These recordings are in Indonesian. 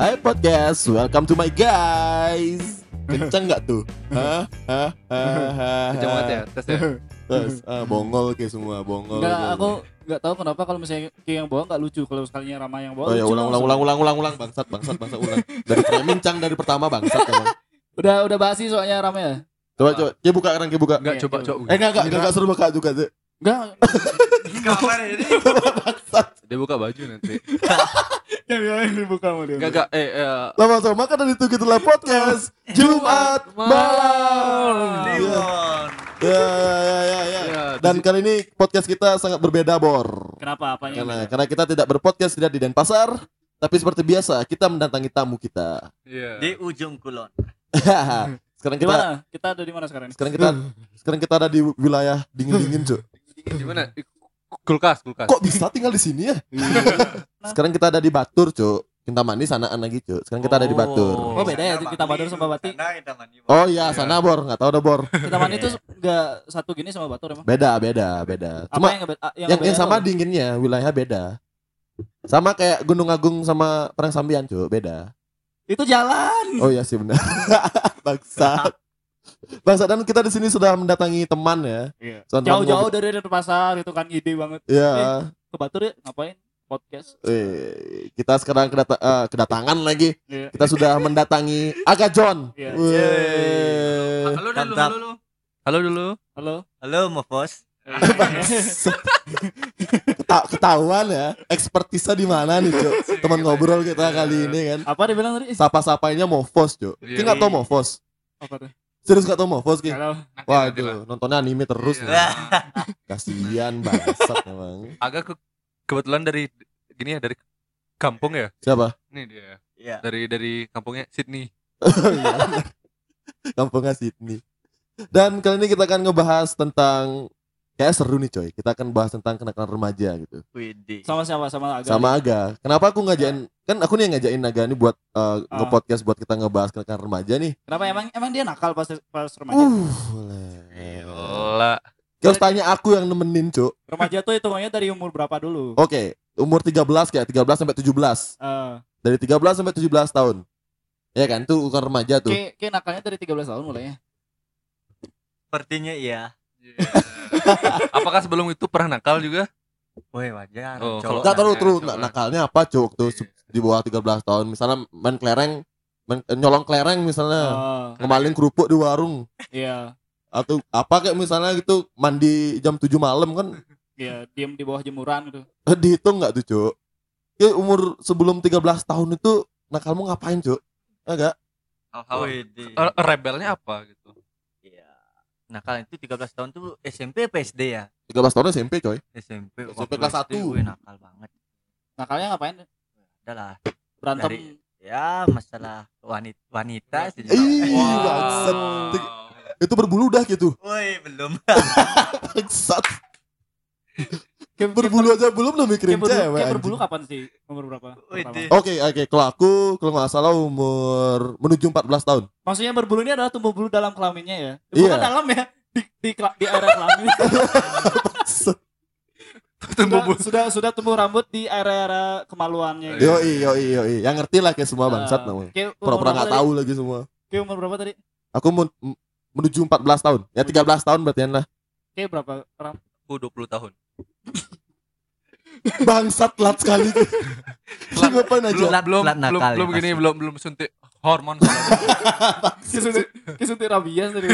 Hai podcast, welcome to my guys. Kenceng nggak tuh? Hah? Hah? Hah? Hah? Kenceng banget ya, tes ya. Terus, ah, bongol kayak semua, bongol. Enggak, kayak aku nggak tahu kenapa kalau misalnya Ki yang bawa nggak lucu kalau sekalinya Rama yang bawa Oh ya ulang ulang ulang ulang ulang ulang bangsat bangsat bangsat ulang. Dari mincang dari pertama bangsat emang. udah udah basi soalnya Rama ya Coba coba, dia buka sekarang dia buka. Enggak Iya, coba coba. Eh enggak enggak enggak seru buka juga tuh. Enggak Kapan ini? Dia buka baju nanti. yang yang dibuka mau dia Enggak enggak eh eh, Lama-lama kan dari itu gitu lah podcast Jumat malam. Iya. Ya ya ya ya. ya. ya, Dan kali ini podcast kita sangat berbeda Bor. kenapa apanya Karena karena kita tidak berpodcast tidak di Denpasar, tapi seperti biasa kita mendatangi tamu kita. Iya. Di ujung kulon. sekarang kita mana kita ada di mana sekarang sekarang kita sekarang kita ada di wilayah dingin-dingin, Cuk. Di mana? Di Kulkas, kulkas. Kok bisa tinggal di sini ya? sekarang kita ada di Batur, Cuk. Kintamani sanaan lagi, Cuk. Sekarang kita ada di Batur. Oh, beda ya, kita Batur sama Bati. Sana kita mandi. Oh iya, sana Bor, nggak tahu dah Bor. kita mana itu nggak satu gini sama Batur emang Beda, beda, beda. apa Cuma yang ngebeda- yang, yang, ngebeda yang sama apa? dinginnya, wilayah beda. Sama kayak Gunung Agung sama Perang Sambian, Cuk, beda. itu jalan Oh iya sih benar. Bangsat. Bangsat dan kita di sini sudah mendatangi teman ya. Teman-teman jauh-jauh ngobrol- dari pasar itu kan ide banget Ya. ke Batur ya ngapain podcast Eh, kita sekarang kedata- eh, kedatangan lagi. Iya. Kita sudah mendatangi Aga John. Iya. Weh. Halo dulu, Mantap. halo dulu. Halo dulu. halo Halo, Mofos. Keta- ketahuan ya, ekspertisnya di mana nih, Cuk? Teman ngobrol kita kali ini kan. apa dia bilang tadi Sapa-sapainya Mofos, Cuk. Iya. Ki nggak tau Mofos? apa tuh Serius gak tau Mofos, Ki? lah. Waduh, nontonnya anime terus. Iya. nih. Kasihan bangsat memang. Agak ke, kebetulan dari gini ya dari kampung ya. Siapa? Ini dia. Iya. Dari dari kampungnya Sydney. Iya. Kampungnya Sydney. Dan kali ini kita akan ngebahas tentang kayak seru nih coy. Kita akan bahas tentang kenakalan remaja gitu. Widih. sama siapa sama Aga Sama Aga. Kenapa aku ngajain kan aku nih yang ngajain Aga nih buat uh, Ah. nge-podcast buat kita ngebahas kenakalan remaja nih. kenapa emang emang dia nakal pas pas remaja Uh, boleh. Gila. Terus tanya aku yang nemenin, Cuk. remaja tuh hitungannya dari umur berapa dulu Oke, umur 13 kayak 13 sampai 17. Eh, Dari 13 sampai 17 tahun. Ya kan, tuh ukuran remaja tuh. Kayak kayak nakalnya dari 13 tahun mulainya. Sepertinya iya. Iya. Apakah sebelum itu pernah nakal juga? Woi, wajar. Oh, kalau- Enggak terus terus nah, nakalnya apa, Cuk? Tuh Iya. di bawah 13 tahun. Misalnya main kelereng, main, eh, nyolong kelereng misalnya. Oh, Ngemaling kerupuk di warung iya. atau apa kayak misalnya gitu mandi jam 7 malam kan Iya, diem di bawah jemuran gitu. dihitung nggak tuh cuk ya umur sebelum 13 tahun itu nakalmu ngapain cuk enggak Hal-hal eh, rebelnya apa gitu? Nah, kalian itu 13 tahun tuh SMP apa SD ya? 13 tahun SMP coy SMP. SMP kelas SD, satu. Wih, nakal banget. Nakalnya ngapain? Adalah Berantem. Dari- ya masalah wanita wanita sih. Ih, Wow. bangsat. itu berbulu dah gitu Woi, belum. bangsat Kayak- berbulu aja belum udah mikirin kayak berbulu, cewek kayak anjing. berbulu kapan sih? Umur berapa? Oke oke kalau aku kalau nggak salah umur menuju 14 tahun Maksudnya berbulu ini adalah tumbuh bulu dalam kelaminnya ya. Iya. Bukan dalam ya. Di di, di area kelamin. Tumbuh sudah, sudah sudah tumbuh rambut di area-area kemaluannya. Iya. Yoi yoi yoi yang ngerti lah kayak semua bangsat Ah, namanya kayak umur pura-pura nggak tahu lagi semua Kayak umur berapa tadi? aku men- menuju 14 tahun ya 13 tahun berarti lah Kayak berapa? Ram? Aku 20 tahun. Bangsat lat sekali Lu ngapain aja Belum Lat- belum lat nakal belum, ya belum gini pasti. belum belum suntik hormon soalnya. Kesuntik, kesuntik rabies tadi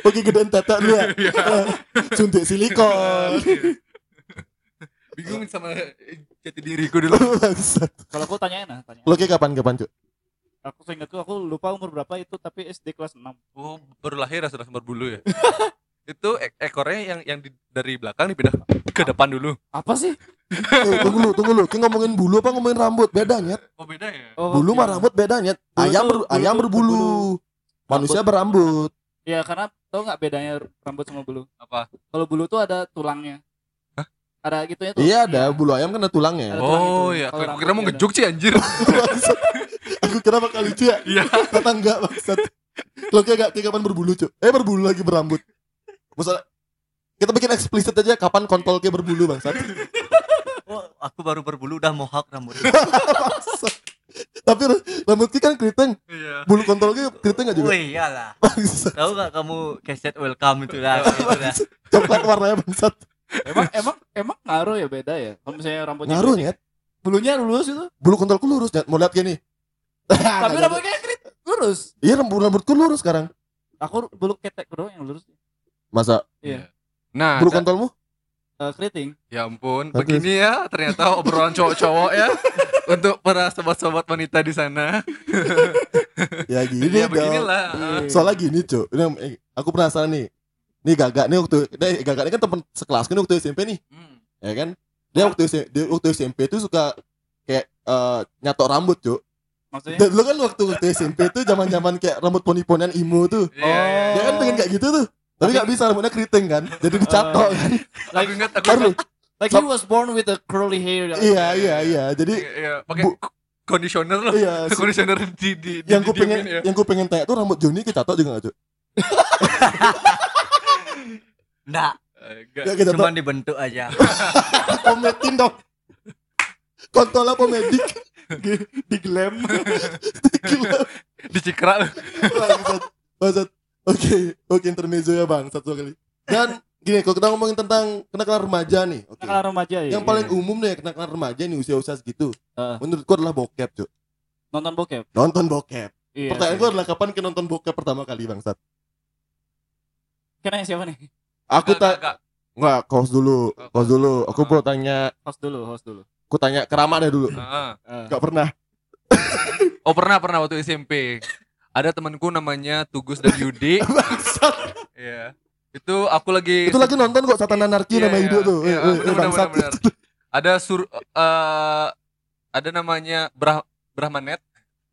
oke gedean tata dulu ya suntik silikon Bingung sama jati diriku dulu. bangsat Kalau aku tanyain nah, tanya. lo kapan kapan cuk Aku seingatku aku lupa umur berapa itu tapi SD kelas 6. Oh, baru lahir sudah sembar bulu ya. Itu ek- ekornya yang yang di- dari belakang dipindah ke depan dulu. Apa sih? eh, tunggu lu tunggu lu kayak ngomongin bulu apa ngomongin rambut beda nyet Oh, beda ya? Oh, bulu mah iya. rambut beda nyet ayam ber, bulu ayam berbulu berbulu. manusia berambut Ya karena tau nggak bedanya rambut sama bulu? Apa? Kalau bulu tuh ada tulangnya. Hah? Ada gitunya tuh. iya ada bulu ayam kan ada tulangnya Ada tulang Oh itu. iya, Kalau aku kira mau beda. ngejuk sih anjir. Aku kira bakal lucu ya Iya. Kata enggak bangsat lo kayak gak kayak kapan berbulu cuk eh berbulu lagi berambut Masalah kita bikin eksplisit aja kapan kontol kayak berbulu bangsat Oh, aku baru berbulu udah mohawk rambut. Tapi rambut kan keriting, Iya. bulu kontol Ki keriting gak juga? Wih, iyalah. Tahu nggak kamu keset welcome itu lah, gitu lah. Coklat warnanya bangsat. emang emang emang ngaruh ya beda ya kalau misalnya rambutnya Ngaruh nyet. bulunya lurus itu Bulu kontolku lurus. Mau lihat gini. tapi rambutnya keriting lurus Iya rambut rambutku lurus sekarang. aku bulu ketek doang yang lurus Masa Iya. Nah, bulu kontolmu? Eh, keriting ya ampun, Bagus. begini ya ternyata obrolan cowok-cowok ya untuk para sobat-sobat wanita di sana. Ya gini ya beginilah. Iya. Soalnya gini ini, eh, aku penasaran nih. Nih gagak nih waktu, nih gagak ini kan teman sekelas kan waktu SMP nih, Hmm. ya kan? Dia waktu SMP, dia waktu SMP itu suka kayak eh, nyatok rambut cuy. maksudnya Dan dulu kan waktu waktu SMP tuh zaman-zaman kayak rambut poni-ponian imo tuh. Iya. Dia kan pengen kayak gitu tuh. Tapi nggak bisa rambutnya keriting kan. Jadi dicatok kan. Aku ingat aku Baru. ingat, like he was born with a curly hair Iya iya iya. Jadi iya, iya, pakai conditioner loh. iya si- Conditioner di di di- yang gue pengen ya. yang gue pengen tanya tuh rambut Joni kecatok juga nggak cuy? Nggak, enggak. Ya kecatok. cuma dibentuk aja. Pometin dong. Kontolnya pomedik. di glam Gila. Dicikra loh. Bangsat. Bangsat. Oke, oke intermezzo ya bang satu kali. Dan gini, kalau kita ngomongin tentang kenakalan remaja nih, oke. kenakalan remaja ya Yang paling umum nih kenakalan remaja nih usia-usia segitu. Heeh. Menurutku adalah bokep, cuy. nonton bokep Nonton bokep. iya Pertanyaanku adalah kapan ke nonton bokep pertama kali, Bangsat? kenanya siapa nih Aku tak enggak, Enggak, host dulu. Host dulu. Aku mau tanya, host dulu host dulu aku tanya ke Rama deh dulu. Heeh. Eh, Enggak pernah. Oh pernah pernah waktu SMP. Ada temanku namanya Tugus dan Yudi. Bangsat. Iya. Itu aku lagi Itu lagi nonton kok Satan Anarki Iya, nama iya. Yudo tuh. Iya, Eh, eh, bener, bener, bangsat. bener. Ada sur eh, ada namanya Brah Brahmanet.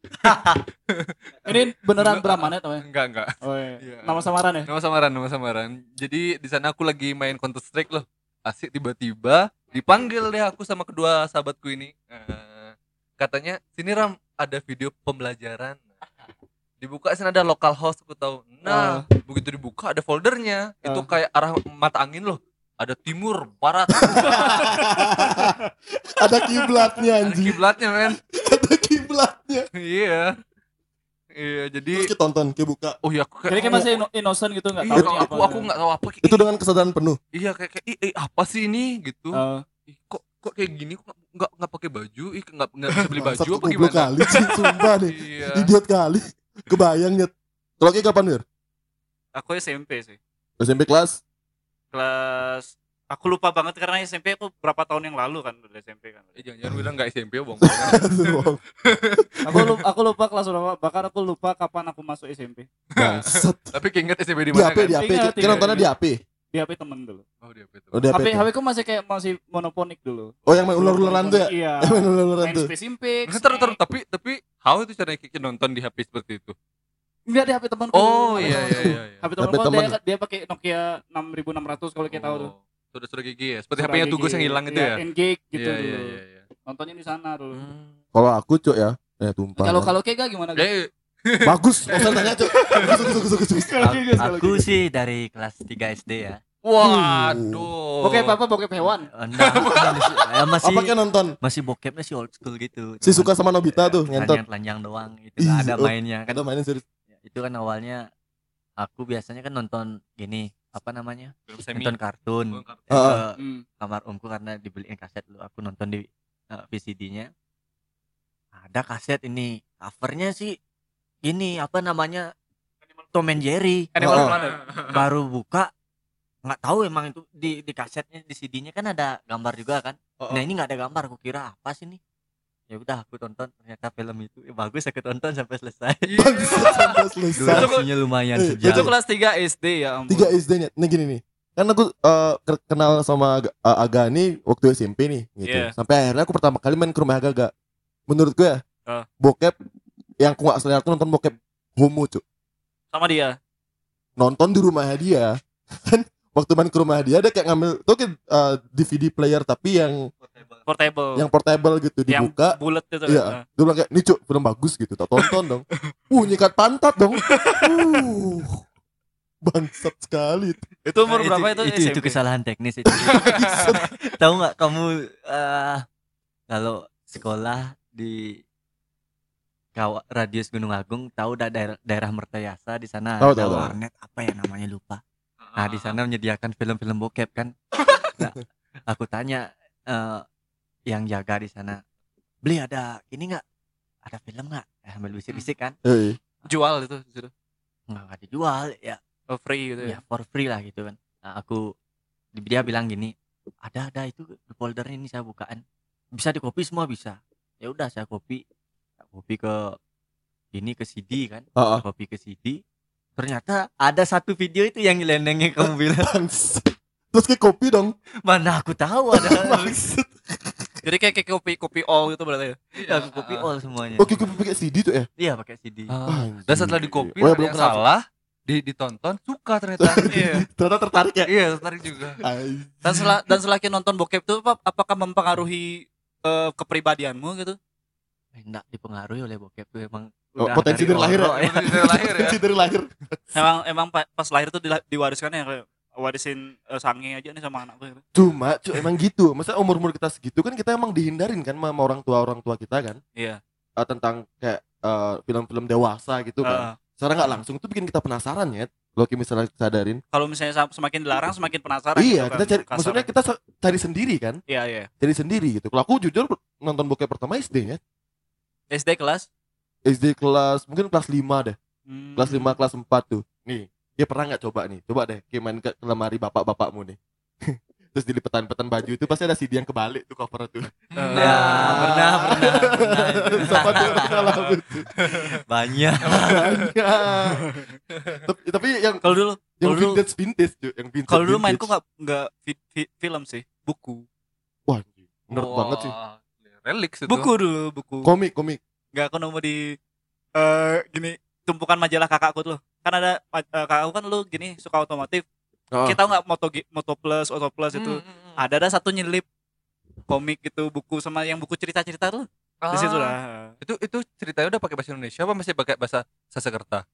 ini beneran. Brahmanet apa ya? Enggak, enggak. Oh, iya. Iya. nama samaran ya Nama samaran, nama samaran. Jadi di sana aku lagi main Counter Strike loh. Asik tiba-tiba dipanggil deh aku sama kedua sahabatku ini. Eh, katanya sini Ram ada video pembelajaran. Dibuka sini ada local host aku tahu. Nah, begitu dibuka ada foldernya. Itu Ah. kayak arah mata angin loh. Ada timur, barat, Ada kiblatnya ada anjing. kiblatnya men. Ada kiblatnya. Iya. Iya, jadi Terus kita tonton, kita buka. oh iya aku jadi kayak masih ino- innocent gitu nggak Iya, tahu aku aku nggak tahu apa. Itu dengan kesadaran penuh. Iya kayak, kayak ih, apa sih ini gitu. Eh, Ih, kok kok kayak gini kok nggak- nggak pakai baju ih nggak nggak bisa beli baju apa gimana kali sih, sumpah nih. iya Idiot kali. Kebayang nyet. Kalau kayak kapan, Wir? aku SMP sih SMP kelas? kelas aku lupa banget karena SMP aku berapa tahun yang lalu kan udah SMP kan eh, jangan jangan bilang nggak SMP bong aku lupa, aku lupa kelas berapa bahkan aku lupa kapan aku masuk SMP Bangsat. tapi keinget SMP di Di mana HP, kan di HP. Kita nontonnya di HP. Di HP temen dulu oh di HP tuh Oh, di HP. HP. HP ku masih kayak masih monoponik dulu Oh, yang main ular-ularan tuh ya? iya Yang main ular-ularan main tuh. Space Impact Ntar, ntar, tapi tapi how itu caranya Kiki nonton di HP seperti itu enggak di HP temanku oh iya iya iya, iya. HP HP temanku temen. dia, dia pakai Nokia 6600 kalau kita tahu tuh Oh, sudah sudah gigi ya seperti HP-nya. Tugus yang hilang itu Iya, ya Engage gitu iya dulu iya iya iya. nontonnya di sana dulu Hmm. Kalau aku, Cuk ya. Eh, tumpah. kalau kalau kayak gak gimana Eh, Bagus. Usah tanya, Cuk. Bagus, bagus, bagus, bagus. Kayak Aku kayak sih dari kelas 3 SD ya. Waduh Bokep apa bokep hewan Eh, Enggak, masih, ya masih nonton? masih bokepnya sih old school gitu. Si suka sama Nobita tuh, ngentot. telanjang doang itu Ih, nggak ada oh. mainnya kan. Ada mainin serius. Itu kan awalnya aku biasanya kan nonton gini apa namanya nonton kartun Oh, kartun. Ke hmm. kamar omku karena dibeliin kaset lu aku nonton di eh, VCD-nya ada kaset ini covernya sih ini apa namanya Tom and Jerry Animal Oh. Planet baru buka nggak tahu emang itu di di kasetnya di CD-nya kan ada gambar juga kan Oh, nah ini nggak ada gambar aku kira apa sih nih ya udah aku tonton ternyata film itu eh, bagus aku tonton sampai selesai Iya. Bangsat sampai selesai. durasinya lumayan Eh, sejam itu kelas 3 SD ya ampun Tiga SD nya. Nih gini nih. Kan aku ke- kenal sama Aga, eh, Aga nih waktu SMP nih gitu. Iya. Sampai akhirnya aku pertama kali main ke rumah Aga Aga. Menurut gue ya, Ah. bokep yang aku gak selera tuh nonton bokep homo, Cuk. sama dia Nonton di rumahnya dia. Kan waktu main ke rumah dia ada kayak ngambil tuh kayak eh, DVD player tapi yang portable yang portable gitu yang dibuka. bulat itu Iya, kan. dia bilang kayak, nih cuk, film bagus gitu, tak tonton dong. Uh, nyikat pantat dong. Uh, bangsat sekali. itu umur Nah, berapa itu, itu, itu kesalahan teknis itu tahu nggak kamu eh, kalau sekolah di kawa, radius Gunung Agung tahu da- daerah, daerah Mertayasa di sana Tahu, ada tahu, tahu. warnet apa ya namanya lupa. Nah di sana menyediakan film-film bokep kan. Nah, aku tanya eh, yang jaga di sana, beli ada ini nggak? Ada film nggak? Eh, sambil bisik-bisik kan? Eh, Jual itu situ. Nggak nggak dijual ya. Oh, free gitu ya ya. for free lah gitu kan Nah, aku dia bilang gini ada ada itu di folder ini saya bukaan bisa di copy semua bisa ya udah saya copy copy ke ini ke CD kan ah, ah. copy ke CD ternyata ada satu video itu yang nyelenengnya kamu bilang. Terus kayak kopi dong. mana aku tahu ada Bangsat. Jadi kayak, kayak kopi kopi all gitu berarti ya. Iya, aku copy ah. all semuanya Oke, kopi pakai CD tuh ya. iya pakai CD Ah. Anjing. Dan setelah di copy Oh, ya, yang salah, di ditonton suka ternyata. Iya. Ternyata tertarik ya. Iya, tertarik juga. Dan setelah dan selakin nonton bokep tuh apa, apakah mempengaruhi eh, kepribadianmu gitu? Eh, enggak dipengaruhi oleh bokep tuh emang Oh, udah potensi dari lahir ya? Itu dari lahir ya. Potensi dari lahir. Emang emang pa- pas lahir tuh diwariskan ya kayak warisin eh, sange aja nih sama anakku gitu. Cuma, cu, emang gitu. Masa umur umur kita segitu kan kita emang dihindarin kan sama orang tua orang tua kita kan Iya. Eh, tentang kayak eh, film-film dewasa gitu kan. Eh, Secara nggak langsung itu bikin kita penasaran ya. Kalau kita misalnya sadarin. kalau misalnya semakin dilarang semakin penasaran iya, gitu kita kan, cari. kasarnya. Maksudnya kita se- cari sendiri kan. Iya, iya. Cari sendiri gitu. Kalau aku jujur nonton bokep pertama SD ya. SD kelas SD kelas mungkin kelas 5 deh. Hmm. Kelas 5 kelas 4 tuh. Nih, dia pernah nggak coba nih? Coba deh, kayak main ke lemari bapak-bapakmu nih. Terus dilipetan-petan baju itu pasti ada CD yang kebalik tuh cover tuh. Eh, ya pernah pernah, pernah. Siapa tuh tuh? banyak Banyak. tapi, tapi yang Kalau dulu yang dulu- vintage vintage tuh, yang vintage. kalau dulu mainku nggak nggak fi- fi- film sih, buku. Wah, nerd Wah, banget sih. Reliks itu. Buku dulu, buku. Komik, komik. Nggak aku nemu di eh gini tumpukan majalah kakakku tuh kan ada eh, kakakku kan lu gini suka otomotif Oh. kita nggak moto moto plus auto plus itu Hmm, hmm, hmm. ada ada satu nyelip komik gitu buku sama yang buku cerita cerita tuh di situ Ah, lah Itu itu ceritanya udah pakai bahasa Indonesia apa masih pakai bahasa Sanskerta?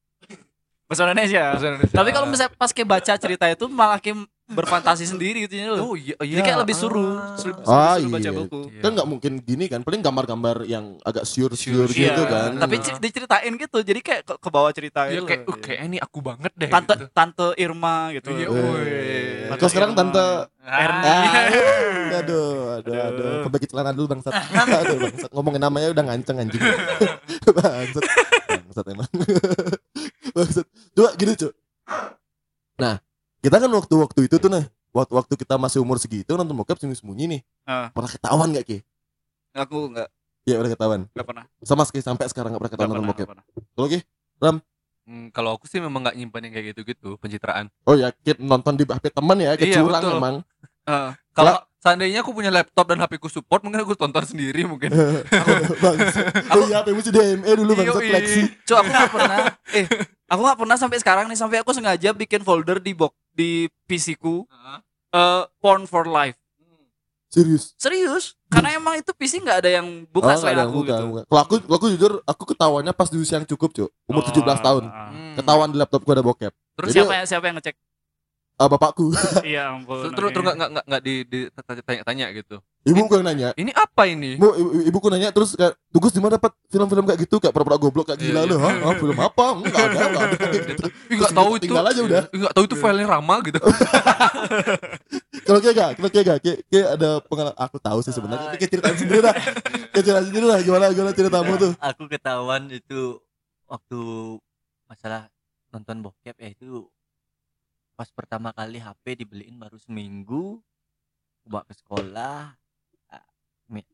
bahasa Indonesia Bahasa Indonesia. tapi kalau misalnya pas kayak baca cerita itu malah kayak berfantasi sendiri gitu loh Oh iya, iya. jadi kayak lebih suruh Ah. lebih Ah, suruh baca iya. buku Iya. Kan nggak mungkin gini kan, paling gambar-gambar yang agak siur-siur Siur, gitu Iya, kan. tapi Ah. c- diceritain gitu jadi kayak ke, ke bawah cerita Iya itu kayak, loh. uh, kayak ini aku banget deh. tante gitu. tante Irma gitu Iya, Eh. woi. Kalau sekarang Irma. tante Ernie. Ah, aduh, aduh, aduh. Aduh. Perbaiki celana dulu bangsat. aduh, bangsat. Ngomongin namanya udah nganceng anjing. bangsat. Bangsat emang. bangsat. Coba gini, Cuk. Nah, kita kan waktu-waktu itu tuh nah, waktu waktu kita masih umur segitu nonton bokep sembunyi-sembunyi nih. Ah. Pernah ketahuan gak, Ki? aku nggak Iya, udah ketahuan. nggak pernah Sama sekali sampai sekarang gak pernah ketahuan pernah, nonton bokep. pernah. Kalau Ki? Hmm, kalau aku sih memang nggak nyimpan yang kayak gitu-gitu, pencitraan. Oh ya, Ki nonton di HP teman ya, Iya, kecurang betul. emang. Eh, Kalau seandainya aku punya laptop dan HP ku support, mungkin aku tonton sendiri mungkin. bangsat. Oh iya, HP mesti DME dulu bangsat Yoi. fleksi. Cuk, aku gak pernah. Eh, aku gak pernah sampai sekarang nih sampai aku sengaja bikin folder di box di PC ku eh porn for life. Serius. Serius? Karena emang itu PC nggak ada yang buka Oh, selain ada aku buka, gitu. buka. Kalau aku, kalau aku jujur, aku ketahuannya pas di usia yang cukup, Cuk. Umur Oh, 17 tahun. ah. Hmm. Ketahuan di laptopku ada bokep. Terus Jadi- Siapa yang siapa yang ngecek? Ah, bapakku. Iya ampun. terus terus nggak nggak- nggak di, di tanya-tanya gitu. Ibuku yang nanya. Ini apa ini? Bu, ibu, ibuku nanya terus kayak, Tugas di mana dapat film-film kayak gitu? Kayak pura-pura goblok kayak gila Iya, lu. iya. Hah? Hah? Film apa? Enggak ada, enggak ada. Ih, nggak tahu itu. tinggal aja udah. Ih, nggak tahu itu filenya Rama gitu. Kalau kayak gak, kalau kayak gak, kayak, kayak ada pengalaman. Aku tahu sih sebenarnya. Tapi kayak ceritain sendiri dah. Kayak ceritain sendiri lah. Gimana, gimana ceritamu tuh? aku ketahuan itu waktu masalah nonton bokep ya itu pas pertama kali HP dibeliin baru seminggu bawa ke sekolah Ah,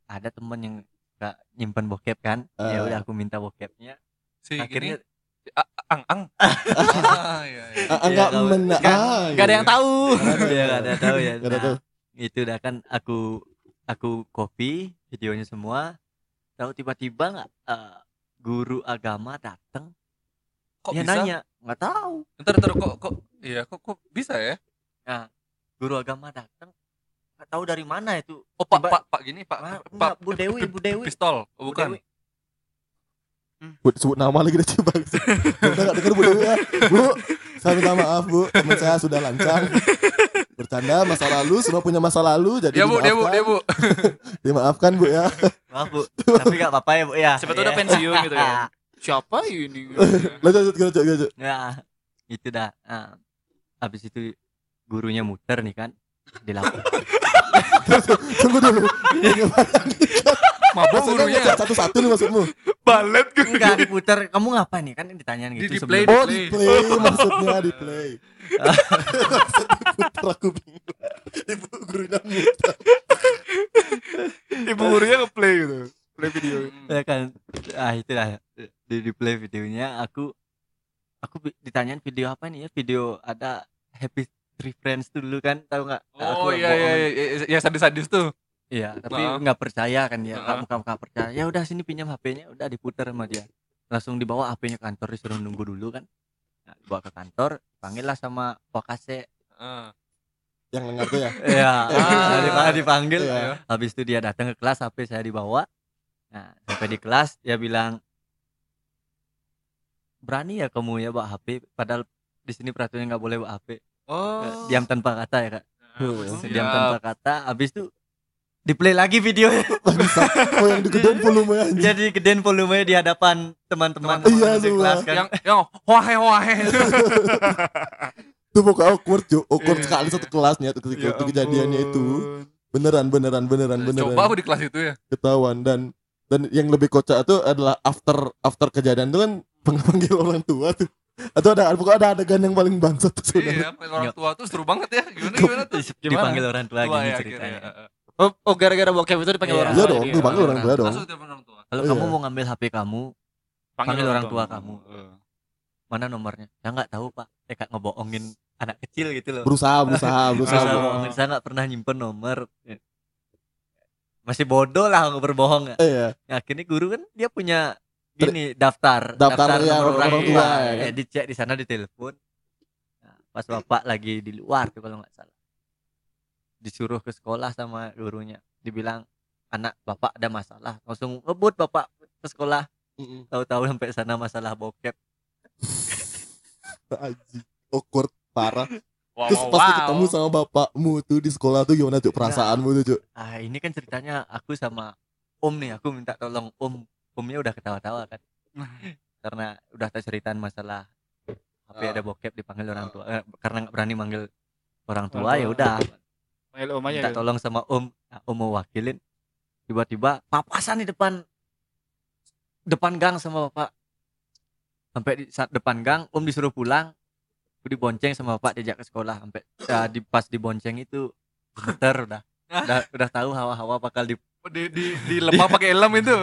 ada temen yang gak nyimpen bokep kan ya Ah. udah aku minta bokepnya Si akhirnya gini, Ang Ang. Ah, enggak kawan. mena. Nggak- ah, Nggak ada yang tahu. ya gak ada tahu ya Nah, tahu. itu udah kan aku aku copy videonya semua tahu tiba-tiba nggak eh, guru agama datang Kok dia bisa? nanya nggak tahu Ntar ntar kok kok iya kok kok bisa ya? guru agama datang nggak tahu dari mana itu Oh Pak Tiba- Pak Pak gini Pak Pak, Pak enggak, Bu Dewi Bu Dewi pistol. Oh, Bu bukan. Dewi. Bu, sebut nama lagi deh coba. Udah gak denger Bu Dewi ya. Bu, saya minta maaf Bu, teman saya sudah lancang. Bercanda masa lalu, semua punya masa lalu jadi Ya Bu, dia Bu, dimaafkan. dia Bu. Dimaafkan Bu ya. maaf bu tapi nggak apa-apa ya bu ya Siapa tahu Ya. udah pensiun gitu ya. siapa ini Lanjut lanjut Cuk? Ya, itu dah. Nah, habis itu gurunya muter nih kan di Tunggu dulu. Mabok gurunya. satu-satu nih maksudmu? balet Enggak diputer. Kamu ngapain nih? Kan ditanyain Di- gitu di play, sebelum. Oh, di play maksudnya di play. Diputer aku bingung. Ibu gurunya muter. ibu gurunya ngeplay gitu play video Ya kan. Ah, itu dah. Di, di play videonya aku aku ditanyain video apa nih ya? Video ada Happy Tree Friends dulu kan, tahu nggak? Oh Aku iya iya bohong. iya ya sadis-sadis tuh. Iya, tapi nggak percaya kan dia. Heeh. Kamu kamu percaya. Ya udah sini pinjam HP-nya, udah diputar sama dia. Langsung dibawa HP-nya ke kantor disuruh nunggu dulu kan. Nah, dibawa ke kantor, panggil lah sama Pokase. Heeh. Yang dengar tuh ya. Iya, Ah. dipanggil, dipanggil. Iya. Habis itu dia datang ke kelas, HP saya dibawa. Nah, sampai di kelas dia bilang, berani ya kamu ya bawa HP, padahal di sini peraturannya nggak boleh bawa HP. Oh. Diam tanpa kata ya kak. Siap. Diam tanpa kata. Habis itu di play lagi videonya. Oh yang digedein volumenya anjing. Jadi gedein volumenya di hadapan teman-teman Iya, di kelas kan. yang yang wahe wahe. Itu pokoknya awkward, Cuk. Awkward Iya, sekali satu kelasnya tuh ketika Ya itu kejadiannya itu. Beneran beneran beneran beneran. Coba aku di kelas itu ya. ketahuan dan dan yang lebih kocak itu adalah after after kejadian itu kan panggil orang tua tuh atau ada pokoknya ada adegan yang paling bangsat tuh sebenarnya Iya, orang tua tuh seru banget ya. Gimana gimana tuh? dipanggil orang tua Tua gini ya ceritanya. akhirnya. oh, oh gara-gara bokep itu dipanggil Iya. orang Iya tua dong, jadi, dipanggil orang tua dong. Kalau Iya. kamu mau ngambil HP kamu, panggil orang tua kamu. Eh. mana nomornya? Saya nggak tahu pak. Eh kak ngebohongin anak kecil gitu loh. berusaha berusaha berusaha Berusaha Ah. Saya nggak pernah nyimpen nomor. Masih bodoh lah berbohong. iya Akhirnya guru kan dia punya gini daftar Daftar yang nomor orang tua, ya kan? Eh, dicek di sana ditelepon. Nah, pas bapak lagi di luar tuh kalau nggak salah. Disuruh ke sekolah sama gurunya. Dibilang anak bapak ada masalah. Langsung ngebut bapak ke sekolah. Tahu-tahu sampai sana masalah bokep. Anjing. awkward parah Wow, terus wow, pas wow. ketemu sama bapakmu tuh di sekolah tuh gimana tuh perasaanmu tuh Cuk? Ah ini kan ceritanya aku sama Om nih. Aku minta tolong Om. Omnya udah ketawa-tawa kan. Karena udah tahu ceritaan masalah HP ada bokep dipanggil orang tua. Eh, karena nggak berani manggil orang tua ya udah panggil om aja minta gitu. tolong sama Om. Nah, om mau wakilin. Tiba-tiba papasan di depan depan gang sama bapak. Sampai di saat depan gang Om disuruh pulang. Aku dibonceng sama bapak diajak ke sekolah sampai ya, di pas dibonceng itu gemeter udah. Udah, udah tahu hawa-hawa bakal di di di di lemah pakai helm itu.